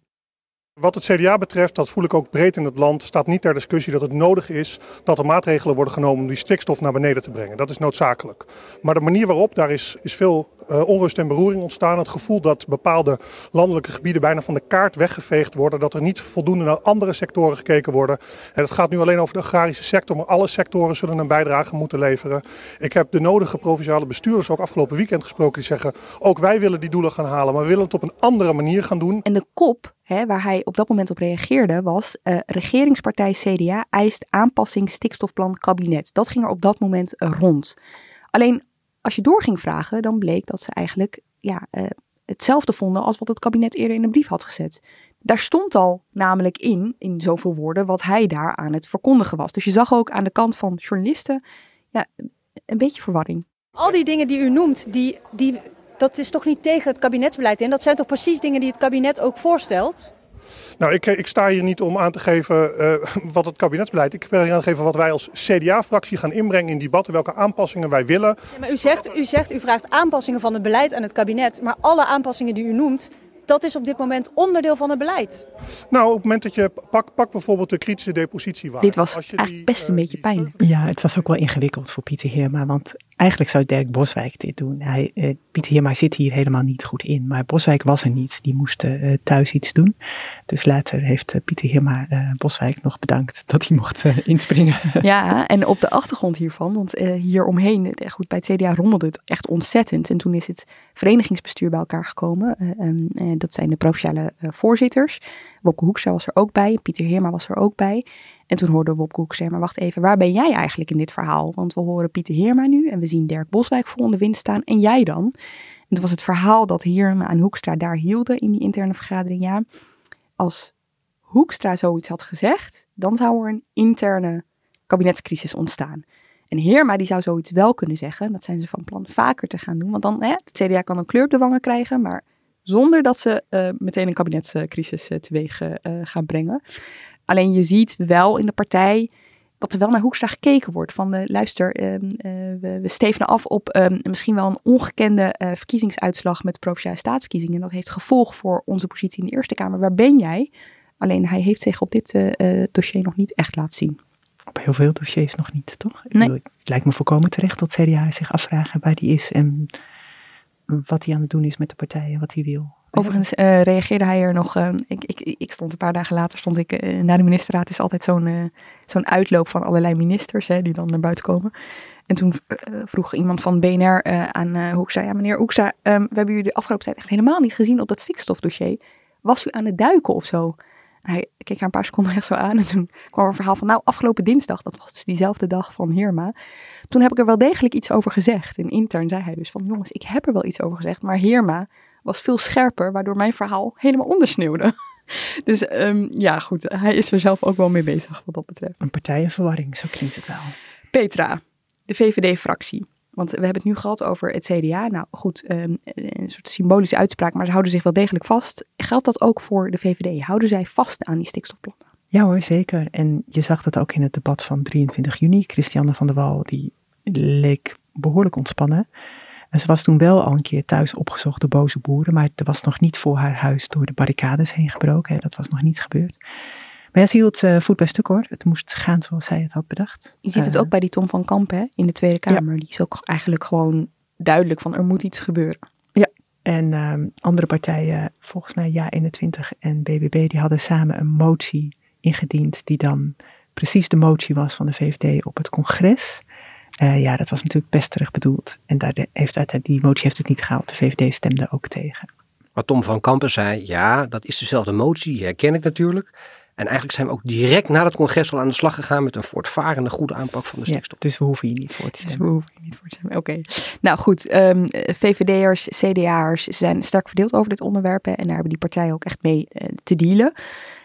Wat het CDA betreft, dat voel ik ook breed in het land, staat niet ter discussie dat het nodig is dat er maatregelen worden genomen om die stikstof naar beneden te brengen. Dat is noodzakelijk. Maar de manier waarop, daar is, is veel uh, onrust en beroering ontstaan. Het gevoel dat bepaalde landelijke gebieden bijna van de kaart weggeveegd worden. Dat er niet voldoende naar andere sectoren gekeken worden. En het gaat nu alleen over de agrarische sector, maar alle sectoren zullen een bijdrage moeten leveren. Ik heb de nodige provinciale bestuurders ook afgelopen weekend gesproken die zeggen, ook wij willen die doelen gaan halen, maar we willen het op een andere manier gaan doen. En de kop hè, waar hij op dat moment op reageerde was: uh, regeringspartij CDA eist aanpassing stikstofplan kabinet. Dat ging er op dat moment rond. Alleen als je door ging vragen, dan bleek dat ze eigenlijk ja, uh, hetzelfde vonden als wat het kabinet eerder in de brief had gezet. Daar stond al namelijk in, in zoveel woorden, wat hij daar aan het verkondigen was. Dus je zag ook aan de kant van journalisten ja, een beetje verwarring. Al die dingen die u noemt, die, die, dat is toch niet tegen het kabinetsbeleid in? Dat zijn toch precies dingen die het kabinet ook voorstelt? Nou, ik, ik, sta hier niet om aan te geven uh, wat het kabinetsbeleid. Ik wil aan te geven wat wij als CDA-fractie gaan inbrengen in debatten, welke aanpassingen wij willen. Ja, maar u zegt, u zegt, u vraagt aanpassingen van het beleid aan het kabinet, maar alle aanpassingen die u noemt, dat is op dit moment onderdeel van het beleid. Nou, op het moment dat je pak, pak bijvoorbeeld de kritische depositiewaarde. Dit was eigenlijk best een uh, beetje pijnlijk. Ja, het was ook wel ingewikkeld voor Pieter Heerma, want eigenlijk zou Dirk Boswijk dit doen. Hij, uh, Pieter Heerma zit hier helemaal niet goed in, maar Boswijk was er niet. Die moest uh, thuis iets doen. Dus later heeft Pieter Heerma Boswijk nog bedankt (laughs) dat hij mocht inspringen. Ja, en op de achtergrond hiervan, want hier omheen, goed, bij het CDA rommelde het echt ontzettend. En toen is het verenigingsbestuur bij elkaar gekomen. Um, dat zijn de provinciale uh, voorzitters. Wopke Hoekstra was er ook bij. Pieter Heerma was er ook bij. En toen hoorde Wopke Hoekstra, maar wacht even, waar ben jij eigenlijk in dit verhaal? Want we horen Pieter Heerma nu en we zien Dirk Boswijk vol in de wind staan. En jij dan? En was het verhaal dat Heerma en Hoekstra daar hielden in die interne vergadering. Ja, als Hoekstra zoiets had gezegd, dan zou er een interne kabinetscrisis ontstaan. En Heerma die zou zoiets wel kunnen zeggen. Dat zijn ze van plan vaker te gaan doen. Want dan, hè, het CDA kan een kleur op de wangen krijgen, maar zonder dat ze uh, meteen een kabinetscrisis uh, teweeg uh, gaan brengen. Alleen je ziet wel in de partij dat er wel naar Hoekstra gekeken wordt. Van luister, ehm, we, we stevenen af op um, misschien wel een ongekende verkiezingsuitslag met de provinciale staatsverkiezingen. En dat heeft gevolg voor onze positie in de Eerste Kamer. Waar ben jij? Alleen hij heeft zich op dit dossier nog niet echt laten zien. Op heel veel dossiers nog niet, toch? Nee. het lijkt me volkomen terecht dat CDA zich afvragen waar die is en wat hij aan het doen is met de partijen, wat hij wil. Overigens uh, reageerde hij er nog. Uh, ik, ik, ik stond een paar dagen later stond ik uh, na de ministerraad is altijd zo'n zo'n uitloop van allerlei ministers hè, die dan naar buiten komen. En toen vroeg iemand van BNR aan Hoekstra, ja meneer Hoekstra, um, we hebben u de afgelopen tijd echt helemaal niet gezien op dat stikstofdossier. Was u aan het duiken of zo? Hij keek haar een paar seconden echt zo aan en toen kwam er een verhaal van, nou, afgelopen dinsdag, dat was dus diezelfde dag van Heerma. Toen heb ik er wel degelijk iets over gezegd. En intern zei hij dus van, jongens, ik heb er wel iets over gezegd, maar Heerma was veel scherper, waardoor mijn verhaal helemaal ondersneeuwde. (laughs) Dus um, ja, goed, hij is er zelf ook wel mee bezig wat dat betreft. Een partijenverwarring, zo klinkt het wel. Petra, de VVD-fractie. Want we hebben het nu gehad over het CDA. Nou goed, um, een soort symbolische uitspraak, maar ze houden zich wel degelijk vast. Geldt dat ook voor de VVD? Houden zij vast aan die stikstofplannen? Ja hoor, zeker. En je zag dat ook in het debat van 23 juni. Christiane van der Wal, die leek behoorlijk ontspannen. En ze was toen wel al een keer thuis opgezocht door boze boeren, maar er was nog niet voor haar huis door de barricades heen gebroken. Dat was nog niet gebeurd. Maar ja, ze hield uh, voet bij stuk hoor. Het moest gaan zoals zij het had bedacht. Je ziet het Uh, ook bij die Tom van Kamp hè, in de Tweede Kamer. Die is ook eigenlijk gewoon duidelijk van er moet iets gebeuren. Ja, en um, andere partijen, volgens mij Ja21 en BBB, die hadden samen een motie ingediend die dan precies de motie was van de VVD op het congres. Uh, ja, dat was natuurlijk pesterig bedoeld. En daar heeft uit, die motie heeft het niet gehaald. De VVD stemde ook tegen. Wat Tom van Kampen zei, ja, dat is dezelfde motie, die herken ik natuurlijk. En eigenlijk zijn we ook direct na het congres al aan de slag gegaan met een voortvarende goede aanpak van de stikstof. Ja, dus we hoeven hier niet voor te stemmen. Dus we hoeven hier niet voor te stemmen. Oké. Okay. Nou goed, um, VVD'ers, CDA'ers zijn sterk verdeeld over dit onderwerp. Hè, en daar hebben die partijen ook echt mee uh, te dealen.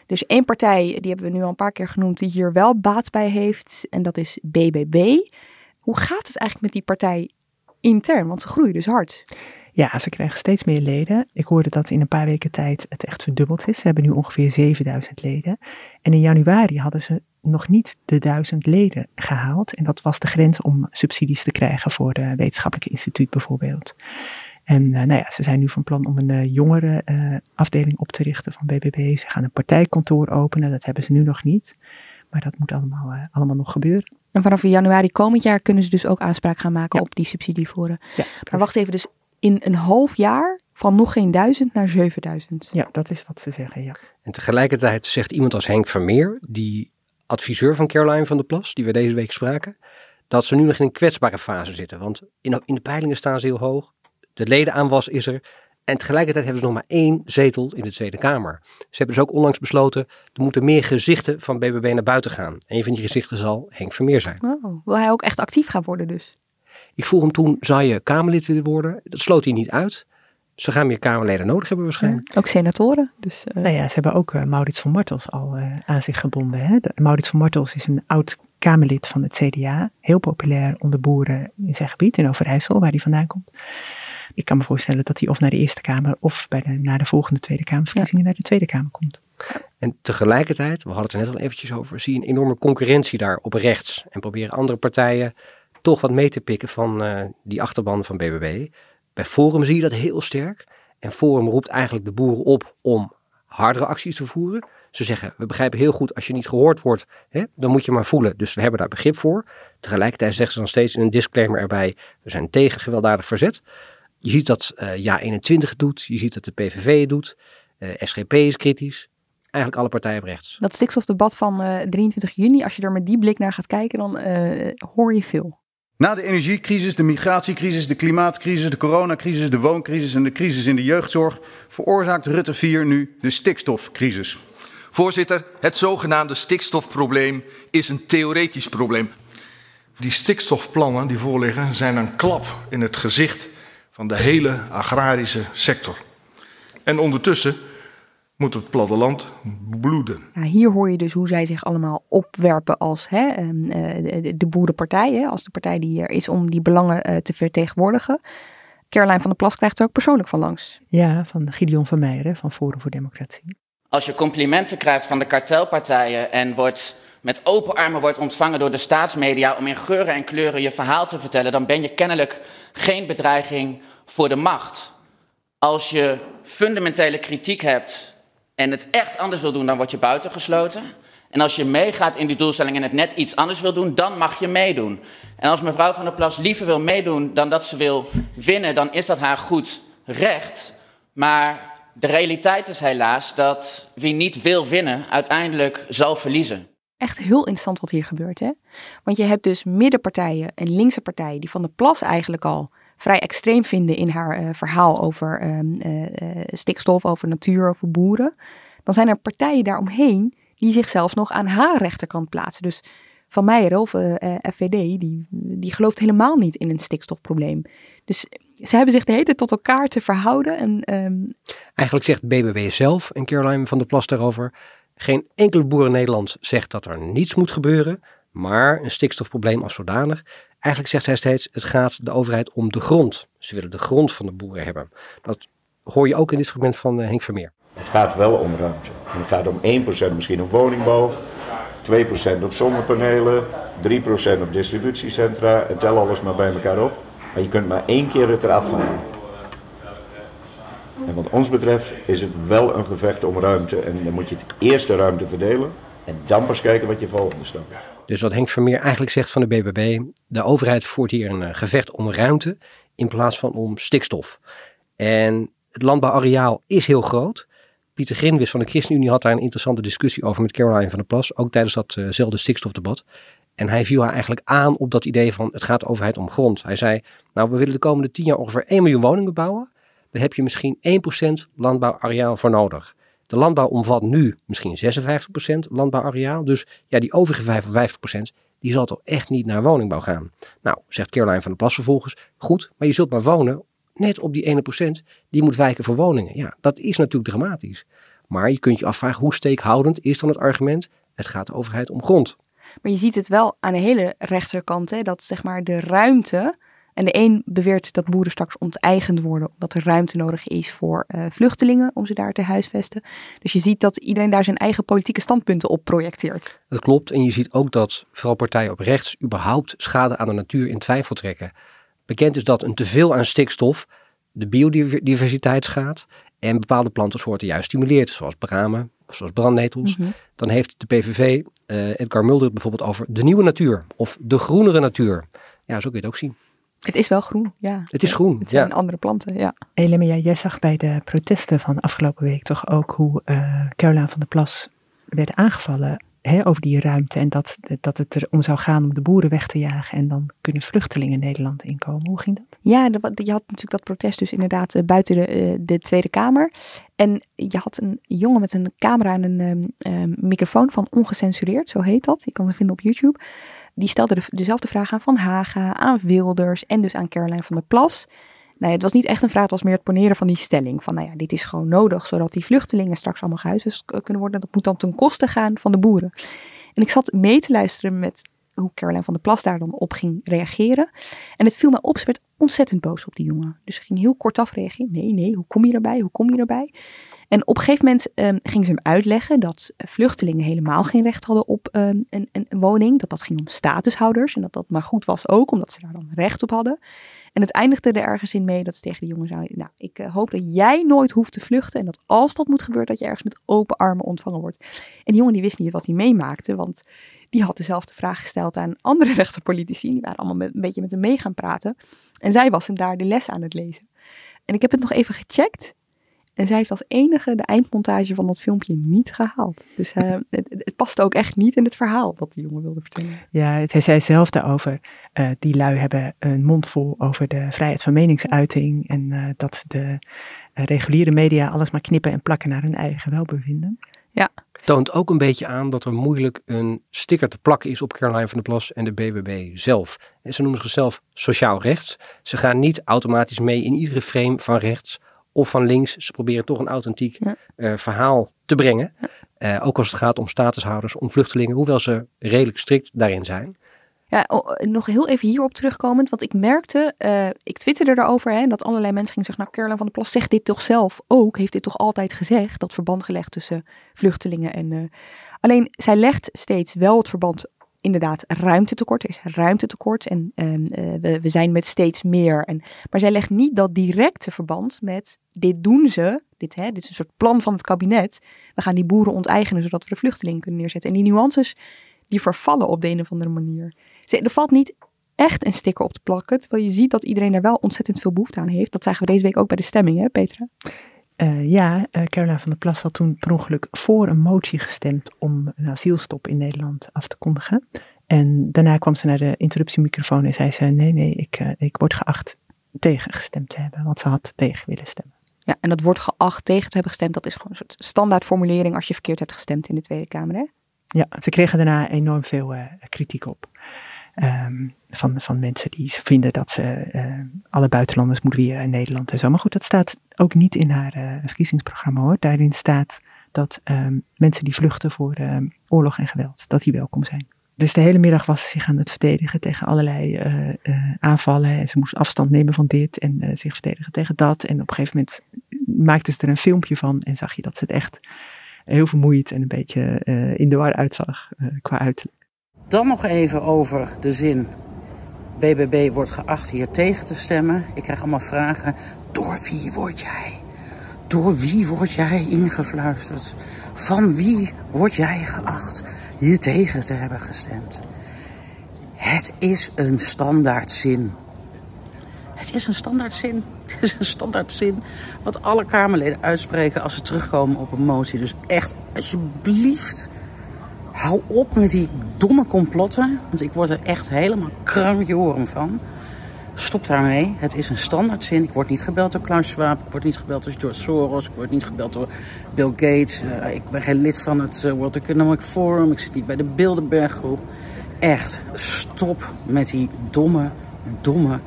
Dus één partij, die hebben we nu al een paar keer genoemd, die hier wel baat bij heeft. En dat is BBB. Hoe gaat het eigenlijk met die partij intern? Want ze groeien dus hard. Ja, ze krijgen steeds meer leden. Ik hoorde dat in een paar weken tijd het echt verdubbeld is. Ze hebben nu ongeveer 7000 leden. En in januari hadden ze nog niet de 1000 leden gehaald. En dat was de grens om subsidies te krijgen voor het wetenschappelijke instituut bijvoorbeeld. En uh, nou ja, ze zijn nu van plan om een uh, jongere uh, afdeling op te richten van BBB. Ze gaan een partijkantoor openen. Dat hebben ze nu nog niet. Maar dat moet allemaal, allemaal nog gebeuren. En vanaf januari komend jaar kunnen ze dus ook aanspraak gaan maken ja. op die subsidievoeren. Ja, maar wacht even, dus in een half jaar van nog geen duizend naar 7000. Ja, dat is wat ze zeggen, ja. En tegelijkertijd zegt iemand als Henk Vermeer, die adviseur van Caroline van der Plas, die we deze week spraken, dat ze nu nog in een kwetsbare fase zitten. Want in, in de peilingen staan ze heel hoog, de ledenaanwas is er. En tegelijkertijd hebben ze nog maar één zetel in de Tweede Kamer. Ze hebben dus ook onlangs besloten, er moeten meer gezichten van BBB naar buiten gaan. Een van die gezichten zal Henk Vermeer zijn. Oh, wil hij ook echt actief gaan worden dus? Ik vroeg hem toen, zou je Kamerlid willen worden? Dat sloot hij niet uit. Ze gaan meer Kamerleden nodig hebben waarschijnlijk. Ja, ook senatoren. Dus, uh... Nou ja, ze hebben ook uh, Maurits van Martels al uh, aan zich gebonden. Hè? De, Maurits van Martels is een oud Kamerlid van het CDA. Heel populair onder boeren in zijn gebied, in Overijssel, waar hij vandaan komt. Ik kan me voorstellen dat hij of naar de Eerste Kamer of bij de, naar de volgende Tweede Kamerverkiezingen ja. naar de Tweede Kamer komt. En tegelijkertijd, we hadden het er net al eventjes over, zie je een enorme concurrentie daar op rechts. En proberen andere partijen toch wat mee te pikken van uh, die achterban van BBB. Bij Forum zie je dat heel sterk. En Forum roept eigenlijk de boeren op om hardere acties te voeren. Ze zeggen, we begrijpen heel goed, als je niet gehoord wordt, hè, dan moet je maar voelen. Dus we hebben daar begrip voor. Tegelijkertijd zeggen ze dan steeds in een disclaimer erbij, we zijn tegen gewelddadig verzet. Je ziet dat uh, Ja21 het doet, je ziet dat de PVV het doet, uh, SGP is kritisch. Eigenlijk alle partijen op rechts. Dat stikstofdebat van uh, 23 juni, als je er met die blik naar gaat kijken, dan hoor je veel. Na de energiecrisis, de migratiecrisis, de klimaatcrisis, de coronacrisis, de wooncrisis en de crisis in de jeugdzorg veroorzaakt Rutte 4 nu de stikstofcrisis. Voorzitter, het zogenaamde stikstofprobleem is een theoretisch probleem. Die stikstofplannen die voorliggen zijn een klap in het gezicht van de hele agrarische sector. En ondertussen moet het platteland bloeden. Ja, hier hoor je dus hoe zij zich allemaal opwerpen als hè, ehm, eh, de, de boerenpartij. Hè, als de partij die er is om die belangen eh, te vertegenwoordigen. Caroline van der Plas krijgt er ook persoonlijk van langs. Ja, van Gideon van Meijeren van Forum voor Democratie. Als je complimenten krijgt van de kartelpartijen en wordt met open armen wordt ontvangen door de staatsmedia om in geuren en kleuren je verhaal te vertellen, dan ben je kennelijk geen bedreiging voor de macht. Als je fundamentele kritiek hebt en het echt anders wil doen, dan word je buitengesloten. En als je meegaat in die doelstelling en het net iets anders wil doen, dan mag je meedoen. En als mevrouw van der Plas liever wil meedoen dan dat ze wil winnen, dan is dat haar goed recht. Maar de realiteit is helaas dat wie niet wil winnen, uiteindelijk zal verliezen. Echt heel interessant wat hier gebeurt, hè? Want je hebt dus middenpartijen en linkse partijen die Van der Plas eigenlijk al vrij extreem vinden in haar uh, verhaal over uh, uh, stikstof, over natuur, over boeren. Dan zijn er partijen daaromheen die zichzelf nog aan haar rechterkant plaatsen. Dus Van Meijer of FVD, die, die gelooft helemaal niet in een stikstofprobleem. Dus ze hebben zich de hele tot elkaar te verhouden. En, um... Eigenlijk zegt BBB zelf en Caroline van der Plas daarover... geen enkele boer in Nederland zegt dat er niets moet gebeuren... maar een stikstofprobleem als zodanig... Eigenlijk zegt zij steeds, het gaat de overheid om de grond. Ze willen de grond van de boeren hebben. Dat hoor je ook in dit fragment van Henk Vermeer. Het gaat wel om ruimte. Het gaat om 1% misschien op woningbouw, 2% op zonnepanelen, 3% op distributiecentra en tel alles maar bij elkaar op. Maar je kunt maar één keer het eraf halen. En wat ons betreft is het wel een gevecht om ruimte. En dan moet je het eerst de ruimte verdelen. En dan pas kijken wat je volgende stap is. Dus wat Henk Vermeer eigenlijk zegt van de BBB. De overheid voert hier een eh, gevecht om ruimte in plaats van om stikstof. En het landbouwareaal is heel groot. Pieter Grinwis van de ChristenUnie had daar een interessante discussie over met Caroline van der Plas. Ook tijdens datzelfde stikstofdebat. En hij viel haar eigenlijk aan op dat idee van het gaat de overheid om grond. Hij zei, nou we willen de komende tien jaar ongeveer 1 miljoen woningen bouwen. Daar heb je misschien 1% landbouwareaal voor nodig. De landbouw omvat nu misschien 56% landbouwareaal. Dus ja, die overige 55% die zal toch echt niet naar woningbouw gaan. Nou, zegt Caroline van der Plas vervolgens, goed, maar je zult maar wonen net op die ene procent die moet wijken voor woningen. Ja, dat is natuurlijk dramatisch. Maar je kunt je afvragen hoe steekhoudend is dan het argument, het gaat de overheid om grond. Maar je ziet het wel aan de hele rechterkant, hè, dat zeg maar de ruimte. En de een beweert dat boeren straks onteigend worden, omdat er ruimte nodig is voor uh, vluchtelingen om ze daar te huisvesten. Dus je ziet dat iedereen daar zijn eigen politieke standpunten op projecteert. Dat klopt. En je ziet ook dat vooral partijen op rechts überhaupt schade aan de natuur in twijfel trekken. Bekend is dat een teveel aan stikstof de biodiversiteit schaadt en bepaalde plantensoorten juist stimuleert, zoals bramen, zoals brandnetels. Mm -hmm. Dan heeft de PVV, uh, Edgar Mulder, bijvoorbeeld over de nieuwe natuur of de groenere natuur. Ja, zo kun je het ook zien. Het is wel groen, ja. Het is groen, Het zijn ja. andere planten, ja. Elimia, jij zag bij de protesten van afgelopen week toch ook hoe uh, Caroline van der Plas werd aangevallen hè, over die ruimte. En dat, dat het erom zou gaan om de boeren weg te jagen. En dan kunnen vluchtelingen Nederland inkomen. Hoe ging dat? Ja, je had natuurlijk dat protest dus inderdaad uh, buiten de, uh, de, Tweede Kamer. En je had een jongen met een camera en een um, microfoon van ongecensureerd, zo heet dat. Je kan het vinden op YouTube. Die stelde de, dezelfde vraag aan Van Haga, aan Wilders en dus aan Caroline van der Plas. Nou het was niet echt een vraag, het was meer het poneren van die stelling. Van nou ja, dit is gewoon nodig, zodat die vluchtelingen straks allemaal gehuisvest kunnen worden. Dat moet dan ten koste gaan van de boeren. En ik zat mee te luisteren met hoe Caroline van der Plas daar dan op ging reageren. En het viel me op, ze werd ontzettend boos op die jongen. Dus ze ging heel kortaf reageren. Nee, nee, hoe kom je erbij? Hoe kom je erbij? En op een gegeven moment um, ging ze hem uitleggen dat vluchtelingen helemaal geen recht hadden op um, een, een, woning. Dat dat ging om statushouders en dat dat maar goed was ook, omdat ze daar dan recht op hadden. En het eindigde er ergens in mee dat ze tegen de jongen zei, nou, ik uh, hoop dat jij nooit hoeft te vluchten en dat als dat moet gebeuren, dat je ergens met open armen ontvangen wordt. En die jongen die wist niet wat hij meemaakte, want die had dezelfde vraag gesteld aan andere (laughs) rechterpolitici. Die waren allemaal een beetje met hem mee gaan praten. En zij was hem daar de les aan het lezen. En ik heb het nog even gecheckt. En zij heeft als enige de eindmontage van dat filmpje niet gehaald. Dus (laughs) uh, het, het past ook echt niet in het verhaal wat de jongen wilde vertellen. Ja, hij zei zelf daarover. Uh, die lui hebben een mond vol over de vrijheid van meningsuiting. En uh, dat de reguliere media alles maar knippen en plakken naar hun eigen welbevinden. Ja. Toont ook een beetje aan dat er moeilijk een sticker te plakken is op Caroline van der Plas en de BBB zelf. En ze noemen zichzelf sociaal rechts. Ze gaan niet automatisch mee in iedere frame van rechts of van links. Ze proberen toch een authentiek ja. uh, verhaal te brengen. Ja. Uh, ook als het gaat om statushouders, om vluchtelingen, hoewel ze redelijk strikt daarin zijn. Ja, nog heel even hierop terugkomend, want ik merkte, uh, ik twitterde erover, hè, dat allerlei mensen gingen zeggen, nou Caroline van der Plas zegt dit toch zelf ook, heeft dit toch altijd gezegd, dat verband gelegd tussen vluchtelingen en... alleen, zij legt steeds wel het verband inderdaad ruimtetekort. Er is ruimtetekort en uh, we, we zijn met steeds meer. En, maar zij legt niet dat directe verband met dit doen ze. Dit, hè, dit is een soort plan van het kabinet. We gaan die boeren onteigenen zodat we de vluchtelingen kunnen neerzetten. En die nuances die vervallen op de een of andere manier. Er valt niet echt een sticker op te plakken. Terwijl je ziet dat iedereen daar wel ontzettend veel behoefte aan heeft. Dat zagen we deze week ook bij de stemming, hè Petra? Uh, ja, uh, Caroline van der Plas had toen per ongeluk voor een motie gestemd om een asielstop in Nederland af te kondigen. En daarna kwam ze naar de interruptiemicrofoon en zei ze: Nee, nee, ik, uh, ik word geacht tegen gestemd te hebben, want ze had tegen willen stemmen. Ja, en dat wordt geacht tegen te hebben gestemd, dat is gewoon een soort standaardformulering als je verkeerd hebt gestemd in de Tweede Kamer, hè? Ja, ze kregen daarna enorm veel kritiek op. Um, van, van mensen die vinden dat ze uh, alle buitenlanders moeten weer in Nederland en zo. Maar goed, dat staat ook niet in haar uh, verkiezingsprogramma hoor. Daarin staat dat um, mensen die vluchten voor uh, oorlog en geweld, dat die welkom zijn. Dus de hele middag was ze zich aan het verdedigen tegen allerlei aanvallen. En ze moest afstand nemen van dit en zich verdedigen tegen dat. En op een gegeven moment maakte ze er een filmpje van en zag je dat ze het echt heel vermoeid en een beetje in de war uitzag qua uiterlijk. Dan nog even over de zin. BBB wordt geacht hier tegen te stemmen. Ik krijg allemaal vragen. Door wie word jij? Door wie word jij ingefluisterd? Van wie word jij geacht hier tegen te hebben gestemd? Het is een standaardzin. Het is een standaardzin. (laughs) Het is een standaardzin wat alle Kamerleden uitspreken als ze terugkomen op een motie. Dus echt, alsjeblieft, hou op met die domme complotten. Want ik word er echt helemaal krankjoren van. Stop daarmee. Het is een standaardzin. Ik word niet gebeld door Klaus Schwab. Ik word niet gebeld door George Soros. Ik word niet gebeld door Bill Gates. Uh, ik ben geen lid van het uh, World Economic Forum. Ik zit niet bij de Bilderberg groep. Echt, stop met die domme, domme,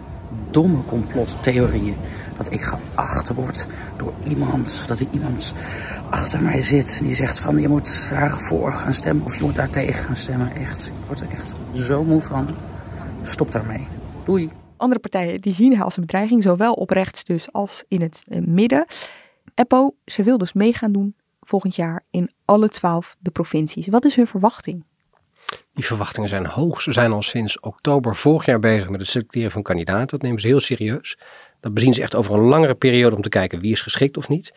domme complottheorieën. Dat ik geacht word door iemand. Dat er iemand achter mij zit. Die zegt van je moet daarvoor gaan stemmen of je moet daar tegen gaan stemmen. Echt, ik word er echt zo moe van. Stop daarmee. Doei. Andere partijen die zien haar als een bedreiging, zowel op rechts dus als in het midden. Eppo, ze wil dus meegaan doen volgend jaar in alle twaalf de provincies. Wat is hun verwachting? Die verwachtingen zijn hoog. Ze zijn al sinds oktober vorig jaar bezig met het selecteren van kandidaten. Dat nemen ze heel serieus. Dat bezien ze echt over een langere periode om te kijken wie is geschikt of niet.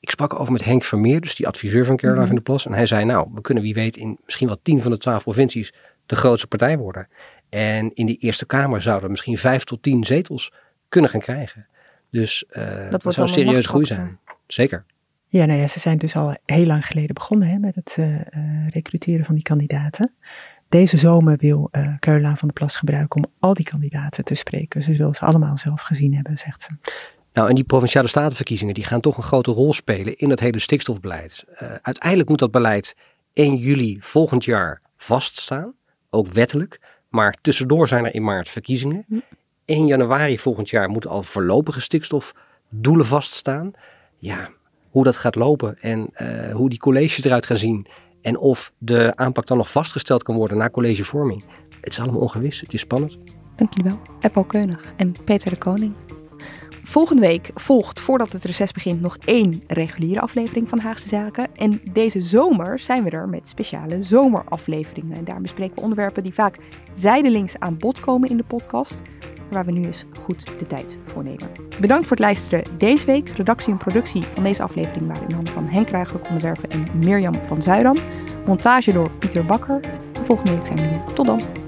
Ik sprak over met Henk Vermeer, dus die adviseur van Caroline van der Plas. En hij zei, nou, we kunnen wie weet in misschien wel tien van de twaalf provincies de grootste partij worden. En in die Eerste Kamer zouden we misschien vijf tot tien zetels kunnen gaan krijgen. Dus uh, dat, dat zou serieus groei zijn. Zeker. Ja, nou ja, ze zijn dus al heel lang geleden begonnen hè, met het uh, recruteren van die kandidaten. Deze zomer wil uh, Caroline van der Plas gebruiken om al die kandidaten te spreken. Ze wil ze allemaal zelf gezien hebben, zegt ze. Nou, en die provinciale statenverkiezingen die gaan toch een grote rol spelen in het hele stikstofbeleid. Uh, uiteindelijk moet dat beleid 1 juli volgend jaar vaststaan, ook wettelijk. Maar tussendoor zijn er in maart verkiezingen. 1 januari volgend jaar moeten al voorlopige stikstofdoelen vaststaan. Ja, hoe dat gaat lopen en uh, hoe die colleges eruit gaan zien. En of de aanpak dan nog vastgesteld kan worden na collegevorming. Het is allemaal ongewis, het is spannend. Dank jullie wel. Eppo Keunig en Peter de Koning. Volgende week volgt, voordat het reces begint, nog één reguliere aflevering van Haagse Zaken. En deze zomer zijn we er met speciale zomerafleveringen. En daar bespreken we onderwerpen die vaak zijdelings aan bod komen in de podcast. Waar we nu eens goed de tijd voor nemen. Bedankt voor het luisteren deze week. Redactie en productie van deze aflevering waren in handen van Henk Ruigruk onderwerpen en Mirjam van Zuidam. Montage door Pieter Bakker. volgende week zijn we hier. Tot dan.